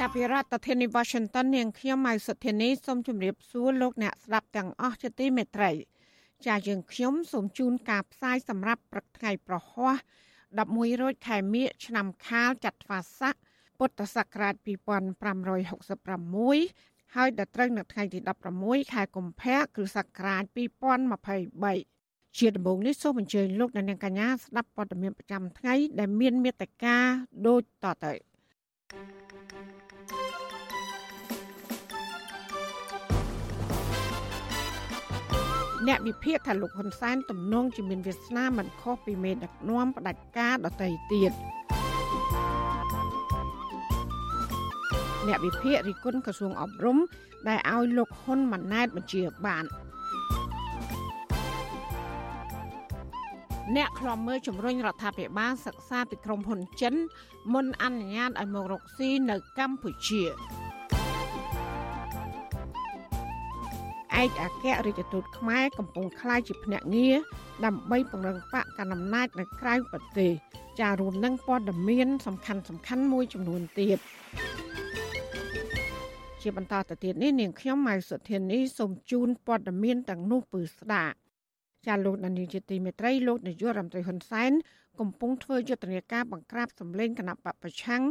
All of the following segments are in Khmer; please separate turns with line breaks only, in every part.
ចាប់ពីរដ្ឋធានី Washington នាងខ្ញុំម៉ៅសុធានីសូមជម្រាបសួរលោកអ្នកស្ដាប់ទាំងអស់ជាទីមេត្រីចាយើងខ្ញុំសូមជូនការផ្សាយសម្រាប់ព្រឹកថ្ងៃប្រហ័ស11រោចខែមិញឆ្នាំខាលចត្វាស័កពុទ្ធសករាជ2566ហើយដល់ត្រូវនៅថ្ងៃទី16ខែកុម្ភៈគ្រិស្តសករាជ2023ជាដំបូងនេះសូមអញ្ជើញលោកអ្នកនាងកញ្ញាស្ដាប់ព័ត៌មានប្រចាំថ្ងៃដែលមានមេត្តាដូចតទៅ អ្នកវិភាគថាលោកហ៊ុនសែនទំនងជាមានវាសនាមិនខុសពីមេដឹកនាំផ្ដាច់ការដទៃទៀតអ្នកវិភាគរិះគន់ក្រសួងអប់រំ ដែលឲ្យលោកហ៊ុនម៉ាណែតបញ្ជាបានអ្នកខ្លំមើលជំរុញរដ្ឋាភិបាលសិក្សាពីក្រុមហ៊ុនចិនមុនអនុញ្ញាតឲ្យមករកស៊ីនៅកម្ពុជា ឯកអគ្គរដ្ឋទូតខ្មែរកំពុងក្លាយជាភ្នាក់ងារដើម្បីពង្រឹងបកកណ្ដាលអំណាចនៅក្រៅប្រទេសចារួមនឹងព័ត៌មានសំខាន់សំខាន់មួយចំនួនទៀតជាបន្តទៅទៀតនេះនាងខ្ញុំម៉ៅសុធានីសូមជូនព័ត៌មានទាំងនោះពឺស្ដាប់ចាលោកនាយកជាទីមេត្រីលោកនាយករដ្ឋមន្ត្រីហ៊ុនសែនកំពុងធ្វើយុទ្ធនាការបង្ក្រាបសម្លេងគណៈបពប្រឆាំង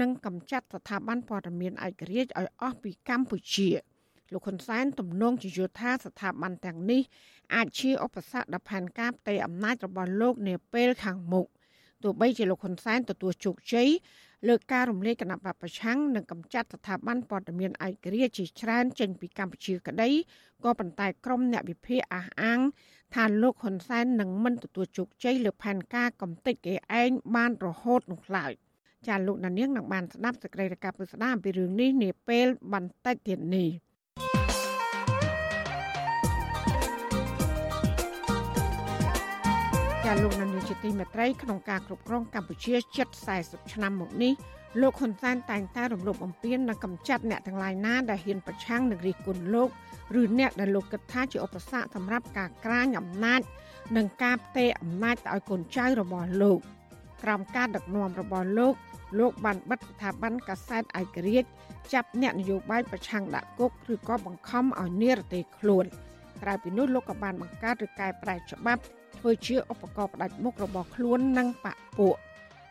និងកម្ចាត់ស្ថាប័នព័ត៌មានឯករាជ្យឲ្យអស់ពីកម្ពុជា។ លោកហ៊ុនសែនទំនងជាយល់ថាស្ថាប័នទាំងនេះអាចជាឧបសគ្គដល់ផែនការផ្ទៃអំណាចរបស់លោកនាពេលខាងមុខទោះបីជាលោកហ៊ុនសែនទទួលជោគជ័យលើការរំលែកគណៈបពប្រឆាំងនិងកម្ចាត់ស្ថាប័នព័ត៌មានឯករាជ្យជាច្រើនចេញពីកម្ពុជាក្តីក៏ប៉ុន្តែក្រុមអ្នកវិភាគអះអាងថាលោកហ៊ុនសែននឹងមិនទទួលជោគជ័យលើផែនការកំទេចគេឯងបានរហូតនោះឡើយចាលោកនាងនឹងបានស្ដាប់សេចក្តីរាយការណ៍ពិស្ដារអំពីរឿងនេះនាពេលបន្តិចទៀតនេះ។ ចាលោកនាយកជាទីមេត្រីក្នុងការគ្រប់គ្រងកម្ពុជាជិត40ឆ្នាំមកនេះលោកហ៊ុនសែនតែងតែរំលោភបំពាននិងកំចាត់អ្នកទាំងឡាយណាដែលហ៊ានប្រឆាំងនឹងរិះគន់លោកឬអ្នកដែលលោកគិតថាជាឧបសគ្គសម្រាប់ការក្រាញអំណាចនិងការផ្ទេរអំណាចទៅឲ្យកូនចៅរបស់លោកក្រោមការដឹកនាំរបស់លោកលោកបានបិទស្ថាប័នកាសែតឯករាជ្យចាប់អ្នកនយោបាយប្រឆាំងដាក់គុកឬក៏បង្ខំឲ្យនិរទេសខ្លួនក្រៅពីនោះលោកក៏បានបង្កើតឬកែប្រែច្បាប់ ធ្វើជាឧបករណ៍ផ្ដាច់មុខរបស់ខ្លួននិងបពពួក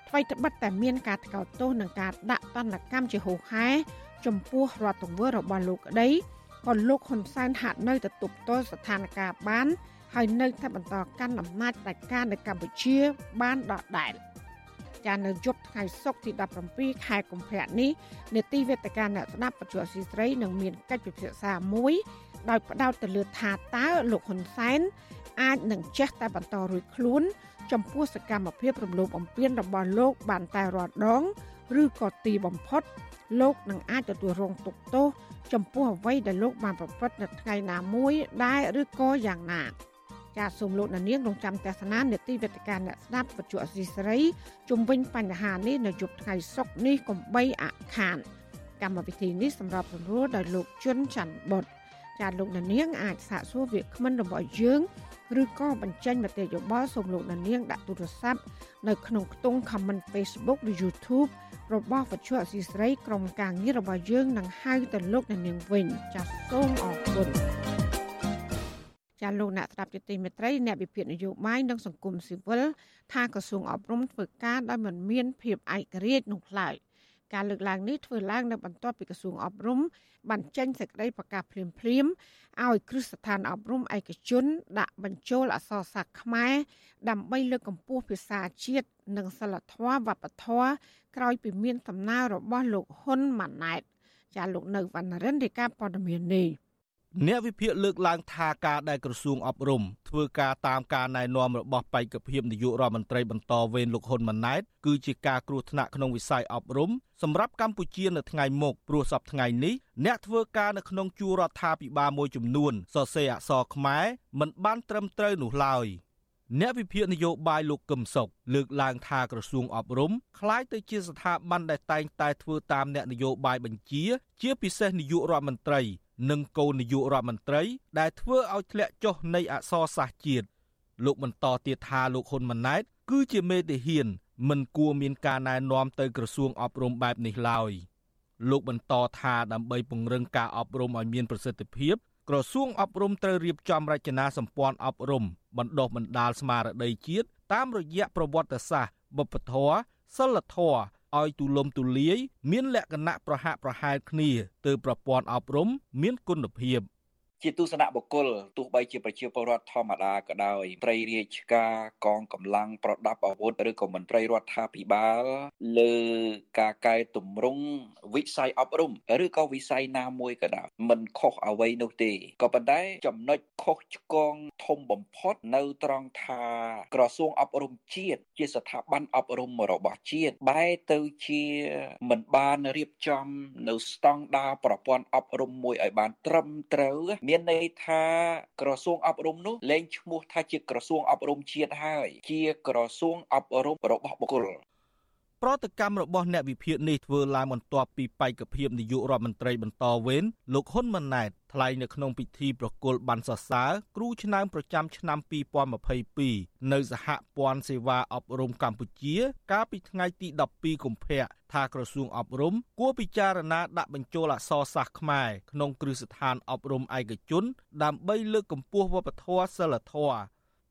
ថ្មីត្បិតតែមានការថ្កោលទោសនិងការដាក់ទណ្ឌកម្មជាហូរហែចំពោះរដ្ឋទង្វើរបស់លោកក្តីក៏លោកហ៊ុនសែនហាក់នៅតែទប់ទល់ស្ថានភាពបាន ហើយនៅតែបន្តកាន់អំណាចផ្ដាច់ការនៅកម្ពុជា បានដដែលចានៅយប់ថ្ងៃសុក្រទី17ខែកុម្ភៈនេះនេតិវេទិកាអ្នកស្ដាប់បច្ចុប្បន្នស៊ីស្រីនឹងមានកិច្ចពិភាក្សាមួយដោយផ្ដោតទៅលើថាតើលោកហ៊ុនសែន អាចនឹងចេះតែបន្តរួចខ្លួន ចំពោះសកម្មភាពរំលោភបំពានរបស់លោកបានតែរាល់ដង ឬក៏ទីបំផុត លោកនឹងអាចទទួលរងទុក្ខទោសចំពោះអ្វីដែលលោកបានប្រព្រឹត្តនៅថ្ងៃណាមួយដែរឬក៏យ៉ាងណាចាសសូមលោកនាងរងចាំទស្សនានេតិវេទិកាអ្នកស្ដាប់វិទ្យុអសីសេរីជុំវិញបញ្ហានេះនៅយប់ថ្ងៃសុក្រនេះកុំបីអខានកម្មវិធីនេះសម្រាប់សម្រួលដោយលោកជុនច័ន្ទបុតចាលោកនាងអាចសាកសួរវាគ្មិនរបស់យើង ឬក៏បញ្ចេញមតិយោបល់សូមលោកនាងដាក់ទូរស័ព្ទនៅក្នុងខ្ទង់ comment Facebook ឬ YouTube របស់វិទ្យុអសីស្រីក្រុមការងាររបស់យើងនឹងហៅទៅលោកនាងវិញចាសសូមអរគុណចាលោកអ្នកស្ដាប់ជាទីមេត្រីអ្នកវិភាគនយោបាយនិងសង្គមស៊ីវិលថាក្រសួងអប់រំធ្វើការដោយមិនមានភាពឯករាជ្យនោះឡើយ។ ការលើកឡើងនេះធ្វើឡើងនៅបន្ទាប់ពីក្រសួងអប់រំបានចេញសេចក្តីប្រកាសភ្លាមភ្លាមឲ្យគ្រឹះស្ថានអប់រំឯកជន ដាក់បញ្ចូលអក្សរសាស្ត្រខ្មែរដើម្បីលើកកម្ពស់ភាសាជាតិនិងសិលធម៌វប្បធម៌ក្រោយពីមានដំណើររបស់លោកហ៊ុនម៉ាណែតចាលោកនៅវណ្ណរិនរាជការព័ត៌មាននេះ
អ្នកវិភាគលើកឡើងថាការដែលក្រសួងអប់រំធ្វើការតាមការណែនាំរបស់បេក្ខភាពនាយករដ្ឋមន្ត្រីបន្តវេនលោកហ៊ុនម៉ាណែតគឺជាការគ្រោះថ្នាក់ក្នុងវិស័យអប់រំសម្រាប់កម្ពុជានៅថ្ងៃមុខព្រោះសប្តាហ៍ថ្ងៃនេះអ្នកធ្វើការនៅក្នុងជួររដ្ឋាភិបាលមួយចំនួនសរសេរអក្សរខ្មែរមិនបានត្រឹមត្រូវនោះឡើយអ្នកវិភាគនយោបាយលោកកឹមសុខលើកឡើងថាក្រសួងអប់រំคล้ายទៅជាស្ថាប័នដែលតែងតែធ្វើតាមអ្នកនយោបាយបញ្ជា ជាពិសេសនាយករដ្ឋមន្ត្រី និងកូននាយករដ្ឋមន្ត្រីដែលធ្វើឲ្យធ្លាក់ចុះនៃអក្សរសាស្ត្រជាតិលោកបន្តទៀតថាលោកហ៊ុនម៉ាណែត គឺជាមេទាហាន មិនគួរមានការណែនាំទៅក្រសួងអប់រំបែបនេះឡើយលោកបន្តថាដើម្បីពង្រឹងការអប់រំឲ្យមានប្រសិទ្ធភាពក្រសួងអប់រំត្រូវរៀបចំរចនាសម្ព័ន្ធអប់រំបណ្ដុះបណ្ដាលស្មារតីជាតិតាមរយៈប្រវត្តិសាស្ត្រវប្បធម៌សិលធម៌ ឲ្យទូលំទូលាយមានលក្ខណៈប្រហាក់ប្រហែលគ្នាទើបប្រព័ន្ធអប់រំមានគុណភាព
ជាទស្សនៈបុគ្គលទោះបីជាប្រជាពលរដ្ឋធម្មតាក៏ដោយត្រីរាជការកងកម្លាំងប្រដាប់អាវុធឬក៏មន្ត្រីរដ្ឋាភិបាលលើការកែតម្រង់វិស័យអប់រំឬក៏វិស័យណាមួយក៏ដោយមិនខុសអ្វីនោះទេក៏ប៉ុន្តែចំណុចខុសឆ្គងធំបំផុតនៅត្រង់ថាក្រសួងអប់រំជាតិជាស្ថាប័នអប់រំរបស់ជាតិបែរទៅជាមិនបានរៀបចំនៅស្តង់ដារប្រព័ន្ធអប់រំមួយឲ្យបានត្រឹមត្រូវមានន័យថាក្រសួងអប់រំនោះលែងឈ្មោះថាជាក្រសួងអប់រំជាតិហើយ ជាក្រសួងអប់រំរបស់បុគ្គល
ប្រតិកម្មរបស់អ្នកវិភាគនេះធ្វើឡើងបន្ទាប់ពីបេក្ខភាពនាយករដ្ឋមន្ត្រីបន្តវេនលោកហ៊ុនម៉ាណែតថ្លែងនៅក្នុងពិធីប្រគល់ប័ណ្ណសរសើរគ្រូឆ្នើមប្រចាំឆ្នាំ2022នៅសហព័ន្ធសេវាអប់រំកម្ពុជា កាលពីថ្ងៃទី12កុម្ភៈថាក្រសួងអប់រំគួរពិចារណាដាក់បញ្ចូលអក្សរសាស្ត្រខ្មែរក្នុងគ្រឹះស្ថានអប់រំឯកជន ដើម្បីលើកកម្ពស់វប្បធម៌សិលធម៌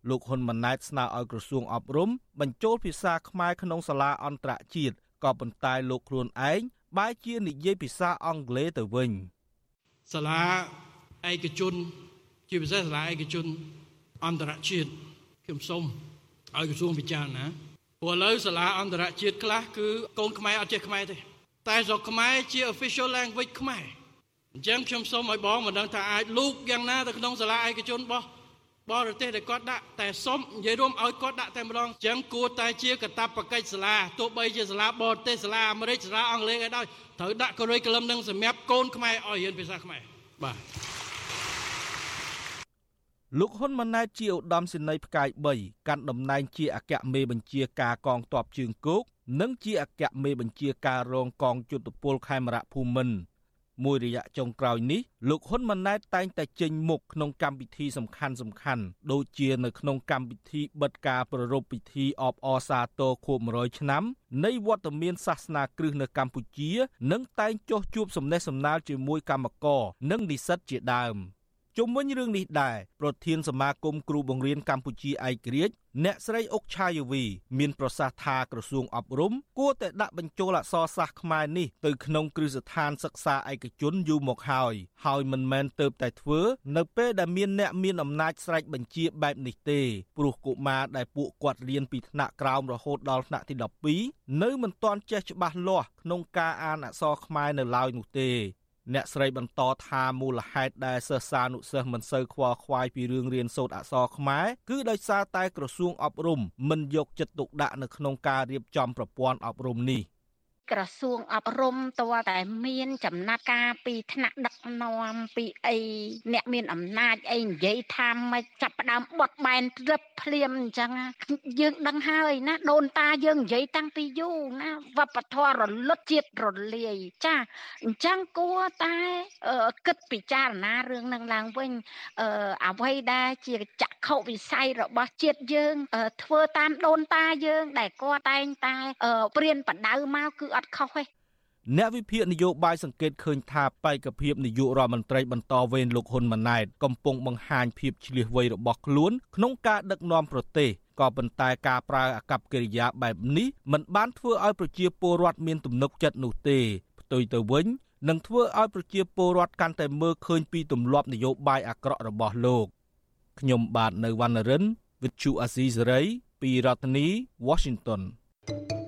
លោកហ៊ុនម៉ាណែតស្នើឲ្យក្រសួងអប់រំបញ្ចូលភាសាខ្មែរក្នុងសាលាអន្តរជាតិក៏ប៉ុន្តែលោកខ្លួនឯងបែរជានិយាយភាសាអង់គ្លេសទៅវិញ
សាលាឯកជន ជាពិសេសសាលាឯកជន អន្តរជាតិខ្ញុំសូមឲ្យក្រសួងពិចារណាព្រោះឥឡូវសាលាអន្តរជាតិខ្លះគឺកូនខ្មែរអត់ចេះខ្មែរទេតែស្រុកខ្មែរជា official language ខ្មែរអញ្ចឹងខ្ញុំសូមឲ្យបងមិនដឹងថាអាចលូកយ៉ាងណាទៅក្នុងសាលាឯកជនរបស់ បរទេសដែលគាត់ដាក់តែសុំនិយាយរួមឲ្យគាត់ដាក់តែម្ដងអញ្ចឹងគួរតែជាកតាបកិច្ចសាលាទោះបីជាសាលាបរទេសសាលាអាមេរិកសាលាអង់គ្លេសក៏ដោយត្រូវដាក់កូរីក្លឹមនឹងសម្រាប់កូនខ្មែរឲ្យរៀនភាសាខ្មែរបាទ
លោកហ៊ុនម៉ាណែតជាឧត្តមសេនីយ៍ផ្កាយ3កាន់តំណែងជាអគ្គមេបញ្ជាការកងទ័ពជើងគោកនិងជាអគ្គមេបញ្ជាការរងកងយុទ្ធពលខេមរៈភូមិន្ទ មួយរយៈចុងក្រោយនេះលោកហ៊ុនម៉ាណែតតែងតែចេញមុខក្នុងកម្មវិធីសំខាន់សំខាន់ដូចជានៅក្នុងកម្មវិធីបិទការប្រារព្ធពិធីអបអរសាទរខួប100ឆ្នាំនៃវត្តមានសាសនាគ្រឹះនៅកម្ពុជា និងតែងចុះជួបសំណេះសំណាលជាមួយកម្មករនិងនិស្សិតជាដើម។ ជុំវិញរឿងនេះដែរប្រធានសមាគមគ្រូបង្រៀនកម្ពុជាឯករាជ្យអ្នកស្រីអុកឆាយវីមានប្រសាសន៍ថាក្រសួងអប់រំគួរតែដាក់បញ្ចូលអក្សរសាស្ត្រខ្មែរនេះទៅក្នុងគ្រឹះស្ថានសិក្សាឯកជនយូរមកហើយហើយមិនមែនទៅតែធ្វើនៅពេលដែលមានអ្នកមានអំណាចស្រេចបញ្ជាបែបនេះទេព្រោះកុមារដែលពួកគាត់រៀនពីថ្នាក់ក្រោមរហូតដល់ថ្នាក់ទី12នៅមិនទាន់ចេះច្បាស់លាស់ក្នុងការអានអក្សរខ្មែរនៅឡើយនោះទេ អ្នកស្រីបន្តថាមូលហេតុដែលសិស្សានុសិស្សមិនសូវខ្វល់ខ្វាយពីរឿងរៀនសូត្រអក្សរខ្មែរគឺដោយសារតែក្រសួងអប់រំមិនយកចិត្តទុកដាក់នៅក្នុងការរៀបចំប្រព័ន្ធអប់រំនេះ។
ក្រសួងអប់រំតើតែមាន ចំណាត់ការពីថ្នាក់ដឹកនាំពីអីអ្នកមានអំណាចអីនិយាយថាមិនចាប់ផ្ដើមបត់បែនត្រឹបភ្លាមអញ្ចឹងយើងដឹងហើយណាដូនតាយើងនិយាយតាំងពីយូរណាវប្បធម៌រលត់ជាតិរលាយចាអញ្ចឹងគួរតែគិតពិចារណារឿងនឹងឡើងវិញអ្វីដែលជាចក្ខុវិស័យរបស់ជាតិយើងធ្វើតាមដូនតាយើង ដែលគាត់តែងតែព្រៀនបដៅមកគឺអត់ខុសទេ
អ្នកវិភាគនយោបាយសង្កេតឃើញថាបេក្ខភាពនាយករដ្ឋមន្ត្រីបន្តវេនលោកហ៊ុនម៉ាណែតកំពុងបង្ហាញភាពឆ្លៀសវៃរបស់ខ្លួនក្នុងការដឹកនាំប្រទេសក៏ប៉ុន្តែការប្រើអាកប្បកិរិយាបែបនេះមិនបានធ្វើឲ្យប្រជាពលរដ្ឋមានទំនុកចិត្តនោះទេផ្ទុយទៅវិញនឹងធ្វើឲ្យប្រជាពលរដ្ឋកាន់តែមើលឃើញពីទម្លាប់នយោបាយអាក្រក់របស់លោកខ្ញុំបាទនៅវណ្ណរិន With Chu Azizi Saray ពីរដ្ឋធានី Washington thank you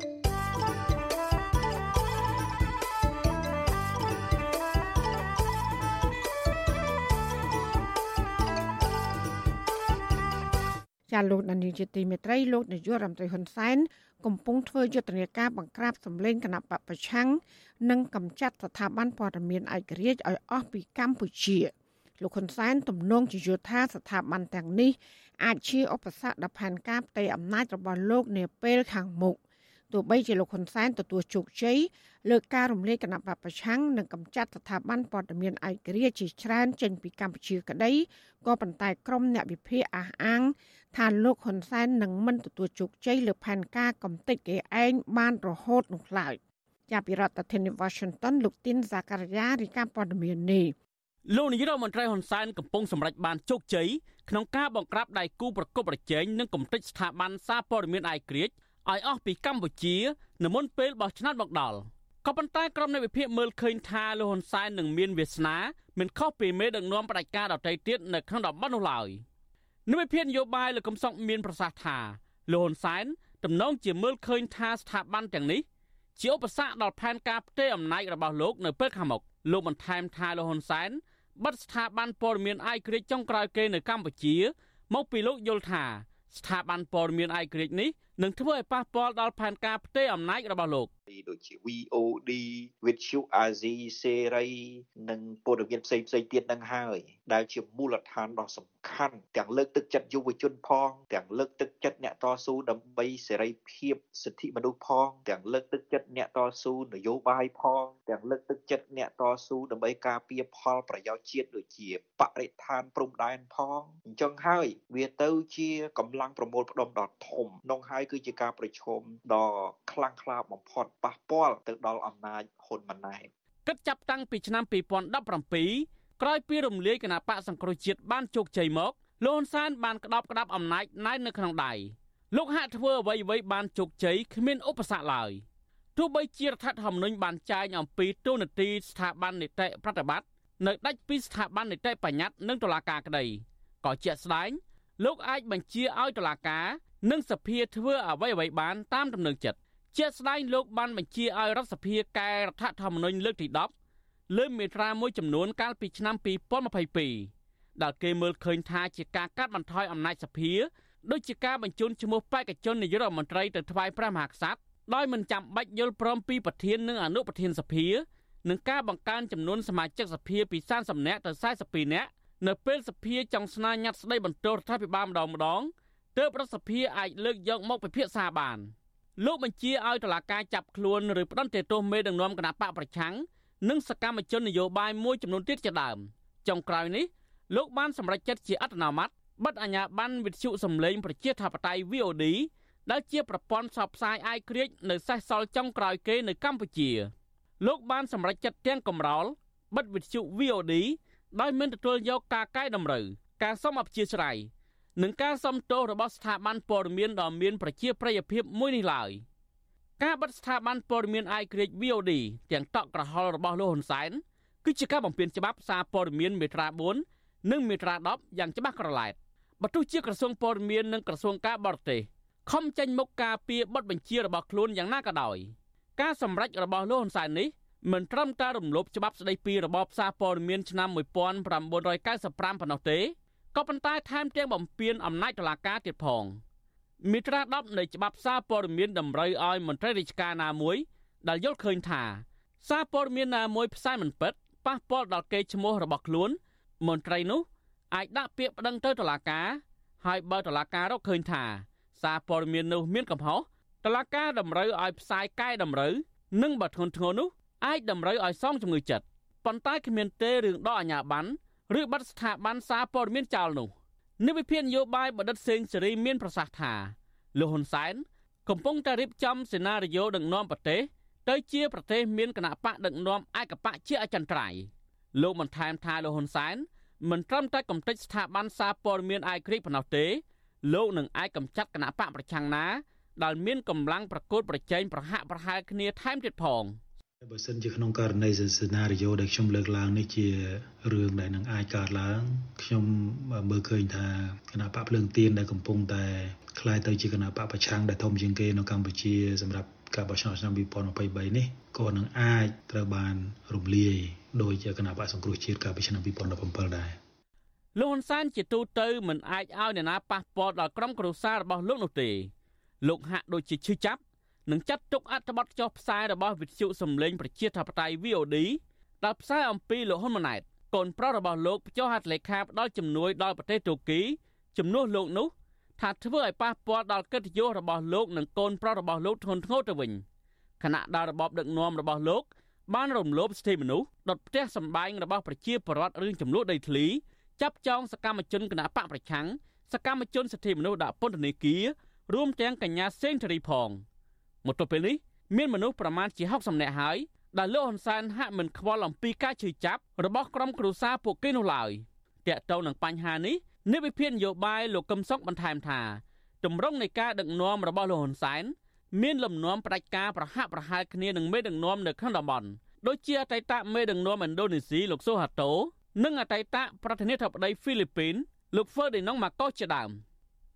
ចា
លោកដានីជាទីមេត្រីលោកនាយករដ្ឋមន្ត្រីហ៊ុនសែនកំពុងធ្វើយុទ្ធនាការបង្ក្រាបសម្លេងគណៈបពប្រឆាំងនិងកម្ចាត់ស្ថាប័នព័ត៌មានឯករាជ្យឲ្យអស់ពីកម្ពុជាលោកហ៊ុនសែនទំនងជាយល់ថាស្ថាប័នទាំងនេះអាចជាឧបសគ្គដល់ផែនការផ្ទៃអំណាចរបស់លោកនាពេលខាងមុខទោះបីជាលោកហ៊ុនសែនទទួលជោគជ័យលើការរំលាយគណៈបពប្រឆាំងនិងកម្ចាត់ស្ថាប័នព័ត៌មានឯករាជ្យជាច្រើនចេញពីកម្ពុជាក្តីក៏ប៉ុន្តែក្រុមអ្នកវិភាគអះអាង ថាលោកហ៊ុនសែននឹងមិនទទួលជោគជ័យលើផែនការកំទេចគេឯងបានរហូតនោះឡើយចាប់ពីរដ្ឋធានី Washington លោកទីនសាការីយ៉ារីកាព័ត៌មាននេះ
លោកនាយរដ្ឋមន្ត្រីហ៊ុនសែនកំពុងសម្រេចបានជោគជ័យក្នុងការបង្ក្រាបដៃគូប្រកបប្រជែងនិងកំទេចស្ថាប័នសារព័ត៌មានឯករាជ្យឲ្យអស់ពីកម្ពុជានៅមុនពេលបោះឆ្នោតមកដល់ក៏ប៉ុន្តែក្រុមអ្នកវិភាគមើលឃើញថាលោកហ៊ុនសែននឹងមានវាសនាមិនខុសពីមេដឹកនាំផ្ដាច់ការដទៃទៀតនៅក្នុងតំបន់នោះឡើយ និវិភាននយោបាយលោកកំសុកមានប្រសាសន៍ថាលោកហ៊ុនសែនទំនងជាមើលឃើញថាស្ថាប័នទាំងនេះជាឧបសគ្គដល់ផែនការផ្ទេរអំណាចរបស់លោកនៅពេលខាងមុខលោកបន្ថែមថាលោកហ៊ុនសែនបិទស្ថាប័នព័ត៌មានឯករាជ្យចុងក្រោយគេនៅកម្ពុជា មកពីលោកយល់ថាស្ថាប័នព័ត៌មានឯករាជ្យនេះនឹងធ្វើឲ្យប៉ះពាល់ដល់ផែនការផ្ទេរអំណាចរបស់លោក
ដូចជា VOD វិទ្យុអាស៊ីសេរីនិងព័ត៌មានផ្សេងផ្សេងទៀតនឹងហើយ ដែលជាមូលដ្ឋានដ៏សំខាន់ទាំងលើកទឹកចិត្តយុវជនផងទាំងលើកទឹកចិត្តអ្នកតស៊ូដើម្បីសេរីភាពសិទ្ធិមនុស្សផងទាំងលើកទឹកចិត្តអ្នកតស៊ូនយោបាយផងទាំងលើកទឹកចិត្តអ្នកតស៊ូដើម្បីការពារផលប្រយោជន៍ជាតិដូចជាបរិស្ថានព្រំដែនផងអញ្ចឹងហើយ វាទៅជាកម្លាំងប្រមូលផ្ដុំដ៏ធំនោះហើយគឺជាការប្រឈមដ៏ខ្លាំងក្លាបំផុតប៉ះពាល់ទៅដល់អំណាចហ៊ុនម៉ាណែត
គិតចាប់តាំងពីឆ្នាំ2017ក្រោយពីរំលាយគណៈបកសង្គ្រោះជាតិបានជោគជ័យមកលោកហ៊ុនសែនបានក្តោបក្តាប់អំណាចណែននៅក្នុងដៃលោកហាក់ធ្វើអ្វីអ្វីបានជោគជ័យគ្មានឧបសគ្គឡើយទោះបីជារដ្ឋធម្មនុញ្ញបានចែងអំពីទូនាទីស្ថាប័ននីតិប្រតិបត្តិនៅដាច់ពីស្ថាប័ននីតិបញ្ញត្តិនិងតុលាការក្តីក៏ជាក់ស្ដែងលោកអាចបញ្ជាឲ្យតុលាការ និងសភាធ្វើអ្វីអ្វីបានតាមដំណឹងចិត្តជាស្ដែងលោកបានបញ្ជាឲ្យរដ្ឋសភាកែរដ្ឋធម្មនុញ្ញលើកទី10លើមាត្រាមួយចំនួនកាលពីឆ្នាំ2022ដែលគេមើលឃើញថាជាការកាត់បន្ថយអំណាចសភាដូចជាការបញ្ជូនឈ្មោះបេក្ខជននាយករដ្ឋមន្ត្រីទៅថ្វាយព្រះមហាក្សត្រដោយមិនចាំបាច់យល់ព្រមពីប្រធាននិងអនុប្រធានសភានឹងការបង្កើនចំនួនសមាជិកសភាពី30នាក់ទៅ42នាក់នៅពេលសភាចង់ស្នើញត្តិស្ដីបន្ទោសរដ្ឋាភិបាលម្ដងម្ដង ទើបរដ្ឋសភាអាចលើកយកមកពិភាក្សាបាន។លោកបញ្ជាឲ្យតុលាការចាប់ខ្លួនឬផ្តន្ទាទោសមេដឹកនាំគណបកប្រឆាំងនិងសកម្មជននយោបាយមួយចំនួនទៀតជាដើមចុងក្រោយនេះលោកបានសម្រេចចិត្តជាអត្តនោម័តបិទអាជ្ញាប័ណ្ណវិទ្យុសំឡេងប្រជាធិបតេយ្យ VOD ដែលជាប្រព័ន្ធផ្សព្វផ្សាយអាយក្រិចនៅសេសសល់ចុងក្រោយគេនៅកម្ពុជាលោកបានសម្រេចចិត្តទាំងកំរោលបិទវិទ្យុ VOD ដោយមិនទទួលយកការកែតម្រូវការសុំអព្យាស្រ័យ និងការសំទោសរបស់ស្ថាប័នព័ត៌មានដ៏មានប្រជាប្រិយភាពមួយនេះឡើយការបិទស្ថាប័នព័ត៌មានអាយក្រិច VOD ទាំងតក់ក្រហល់របស់លោកហ៊ុនសែនគឺជាការបំពានច្បាប់សារព័ត៌មានមេត្រា4និងមេត្រា10យ៉ាងច្បាស់ក្រឡែតបើទោះជាក្រសួងព័ត៌មាននិងក្រសួងការបរទេសខំចេញមុខការពីបទបញ្ជារបស់ខ្លួនយ៉ាងណាក៏ដោយការសម្រេចរបស់លោកហ៊ុនសែននេះមិនត្រឹមតែរំលោភច្បាប់ស្តីពីរបបសារព័ត៌មានឆ្នាំ1995ប៉ុណ្ណោះទេ ក៏ប៉ុន្តែថែមទាំងបំពេញអំណាចតុលាការទៀតផងមាត្រា10នៃច្បាប់សារព័ត៌មានតម្រូវឲ្យមន្ត្រីរាជការណាមួយដែលយល់ឃើញថាសារព័ត៌មានណាមួយផ្សាយមិនពិតប៉ះពាល់ដល់កេរ្តិ៍ឈ្មោះរបស់ខ្លួន មន្ត្រីនោះអាចដាក់ពាក្យប្តឹងទៅតុលាការហើយបើតុលាការរកឃើញថាសារព័ត៌មាននោះមានកំហុសតុលាការតម្រូវឲ្យផ្សាយកែតម្រូវនិងបើធ្ងន់ធ្ងរនោះអាចតម្រូវឲ្យសងជំងឺចិត្តប៉ុន្តែគ្មានទេរឿងដកអាជ្ញាប័ណ្ណ ឬបាត់ស្ថាប័នសារព័ត៌មានចោលនោះនិវិភាននយោបាយបណ្ឌិតសេងសេរីមានប្រសាសន៍ថាលោកហ៊ុនសែនកំពុងតែរៀបចំសេណារីយ៉ូដឹកនាំប្រទេសទៅជាប្រទេសមានគណៈបកដឹកនាំឯកបកជាអចិន្ត្រៃយ៍លោកបន្ថែមថាលោកហ៊ុនសែនមិនត្រឹមតែកំទេចស្ថាប័នសារព័ត៌មានឯករាជ្យប៉ុណ្ណោះទេលោកនឹងអាចកំចាត់គណៈបកប្រឆាំងណាដែលមានកម្លាំងប្រកួតប្រជែងប្រហាក់ប្រហែលគ្នាថែមទៀតផង។
បើសិនជាក្នុងករណីសេណារីយ៉ូដែលខ្ញុំលើកឡើងនេះជារឿងដែលនឹងអាចកើតឡើងខ្ញុំមើលឃើញថាគណៈបកភ្លើងទៀនដែលកំពុងតែคล้ายទៅជាគណៈបកប្រឆាំងដែលធំជាងគេនៅកម្ពុជាសម្រាប់ការបោះឆ្នោតឆ្នាំ2023នេះក៏នឹងអាចត្រូវបានរំលាយដោយជាគណៈបកសង្គ្រោះជាតិកាលពីឆ្នាំ2017ដែរ
លោកហ៊ុនសែនជាទូទៅមិនអាចឲ្យអ្នកណាប៉ះពាល់ដល់ក្រុមគ្រួសាររបស់លោកនោះទេលោកហាក់ដូចជាឈឺចាប់ នឹងចាត់ទុកអត្ថបទចុះផ្សាយរបស់វិទ្យុសំឡេងប្រជាធិបតេយ្យ VOD ដែលផ្សាយអំពីលោកហ៊ុនម៉ាណែតកូនប្រុសរបស់លោកចុះហត្ថលេខាផ្ដល់ជំនួយដល់ប្រទេសទូគីជំនួសលោកនោះថាធ្វើឲ្យប៉ះពាល់ដល់កិត្តិយសរបស់លោកនិងកូនប្រុសរបស់លោកធ្ងន់ធ្ងរទៅវិញខណៈដែលរបបដឹកនាំរបស់លោកបានរំលោភសិទ្ធិមនុស្សដុតផ្ទះសម្បែងរបស់ប្រជាពលរដ្ឋរឿងចំនួនដីធ្លីចាប់ចងសកម្មជនគណបកប្រឆាំងសកម្មជនសិទ្ធិមនុស្សដាក់ពន្ធនាគាររួមទាំងកញ្ញាសេងធារីផង មកទល់ពេលនេះមានមនុស្សប្រមាណជា60នាក់ហើយដែលលោកហ៊ុនសែនហាក់មិនខ្វល់អំពីការជឿចាប់របស់ក្រុមគ្រួសារពួកគេនោះឡើយតាក់ទងនឹងបញ្ហានេះនាយវិភាននយោបាយលោកកឹមសុខបន្ថែមថាតម្រង់នៃការដឹកនាំរបស់លោកហ៊ុនសែនមានលំនាំផ្ដាច់ការប្រហាក់ប្រហែលគ្នានឹងមេដឹកនាំនៅក្នុងតំបន់ដូចជាអតីតមេដឹកនាំឥណ្ឌូនេស៊ីលោកសូហាតូនិងអតីតប្រធានាធិបតីហ្វីលីពីនលោកហ្វឺឌីណុងម៉ាកូសជាដើម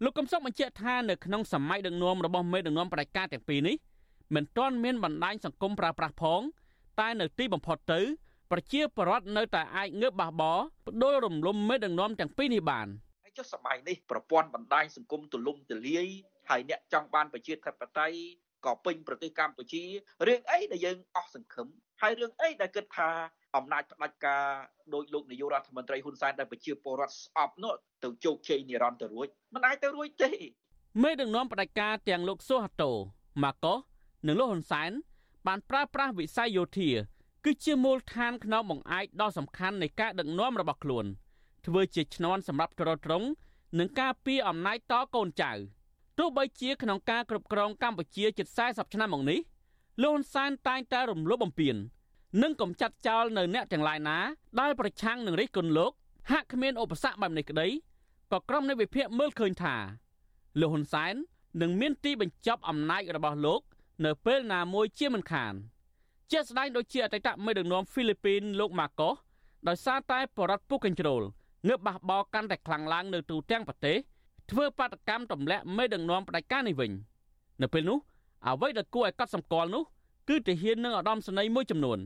លោកកំសុកបញ្ជាក់ថានៅក្នុងសម័យដឹកនាំរបស់មេដឹកនាំផ្ដាច់ការទាំងពីរនេះមិនទាន់មានបណ្ដាញសង្គមប្រើប្រាស់ផង តែនៅទីបំផុតទៅប្រជាពលរដ្ឋនៅតែអាចងើបបះបោបដូររំលំមេដឹកនាំទាំងពីរនេះបាន
ហើយចុះសម័យនេះប្រព័ន្ធបណ្ដាញសង្គមទូលំទូលាយហើយអ្នកចង់បានប្រជាធិបតេយ្យក៏ពេញប្រទេសកម្ពុជារឿងអីដែលយើងអស់សង្ឃឹមហើយរឿងអីដែលគិតថា អំណាចផ្ដាច់ការដោយលោកនាយករដ្ឋមន្ត្រីហ៊ុនសែនដែលប្រជាពលរដ្ឋស្អប់នោះទៅជោគជ័យនិរន្តរ៍ទៅរួចមិនអាចទៅរួចទេ
មេដឹកនាំផ្ដាច់ការទាំងលោកស៊ូហាតូម៉ាកូសនិងលោកហ៊ុនសែនបានប្រើប្រាស់វិស័យយោធាគឺជាមូលដ្ឋានក្នុងបង្អែកដ៏សំខាន់នៃការដឹកនាំរបស់ខ្លួនធ្វើជាឈ្នន់សម្រាប់ទ្រទ្រង់និងការពារអំណាចតកូនចៅទោះបីជាក្នុងការគ្រប់គ្រងកម្ពុជាជិត40ឆ្នាំមកនេះលោកហ៊ុនសែនតែងតែរំលោភបំពាន និងកំចាត់ចោលនៅអ្នកទាំងឡាយណាដែលប្រឆាំងនឹងរិះគន់លោកហាក់គ្មានឧបសគ្គបែបនេះក្តីក៏ក្រុមនៃវិភាគមើលឃើញថាលោកហ៊ុនសែននឹងមានទីបញ្ចប់អំណាចរបស់លោក នៅពេលណាមួយជាមិនខានជាស្ដែងដូចជាអតីតមេដឹកនាំហ្វីលីពីនលោកម៉ាកូសដោយសារតែបរដ្ឋពុកកញ្ជ្រោលងើបបះបោកាន់តែខ្លាំងឡើងនៅទូទាំងប្រទេសធ្វើបាតកម្មទម្លាក់មេដឹកនាំផ្ដាច់ការនេះវិញនៅពេលនោះអ្វីដែលគួរឲ្យកត់សម្គាល់នោះគឺទាហាននិងឧត្តមសេនីយ៍មួយចំនួន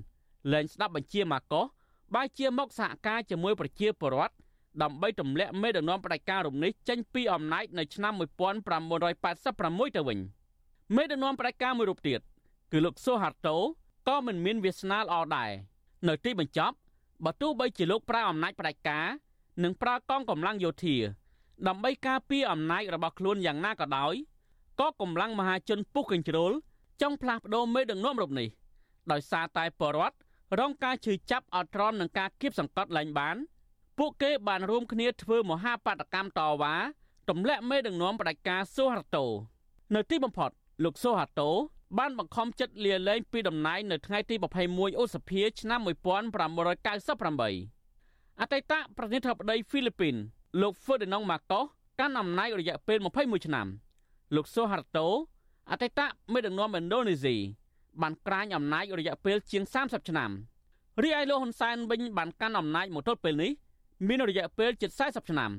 លែងស្ដាប់បញ្ជាម៉ាកូសបែរជាមកសហការជាមួយប្រជាពលរដ្ឋដើម្បីទម្លាក់មេដឹកនាំផ្ដាច់ការរំនេះចេញពីអំណាចនៅឆ្នាំ1986ទៅវិញមេដឹកនាំផ្ដាច់ការមួយរូបទៀតគឺលោកសូហាតូក៏មិនមានវាសនាល្អដែរនៅទីបញ្ចប់បើទោះបីជាលោកប្រើអំណាចផ្ដាច់ការនិងប្រើកងកម្លាំងយោធា ដើម្បីការពារអំណាចរបស់ខ្លួនយ៉ាងណាក៏ដោយក៏កម្លាំងមហាជនពុះកញ្ជ្រោលចង់ផ្លាស់ប្ដូរមេដឹកនាំរូបនេះដោយសារតែបរដ្ឋ រងការឈឺចាប់អត់ទ្រាំនឹងការគៀបសង្កត់ឡើងបាន ពួកគេបានរួមគ្នាធ្វើមហាបាតកម្មតវ៉ាទម្លាក់មេដឹកនាំផ្ដាច់ការសូហាតូនៅទីបំផុត លោកសូហាតូបានបង្ខំចិត្តលាលែងពីតំណែងនៅថ្ងៃទី21ឧសភាឆ្នាំ1998អតីតប្រធានាធិបតីហ្វីលីពីន លោក Ferdinand Marcos កាន់អំណាចរយៈពេល21ឆ្នាំ លោក Suharto អតីតមេដឹកនាំឥណ្ឌូនេស៊ី បានក្រាញអំណាចរយៈពេលជាង30ឆ្នាំរីឯលោកហ៊ុនសែនវិញបានកាន់អំណាចមកទល់ពេលនេះមានរយៈពេលជិត40ឆ្នាំ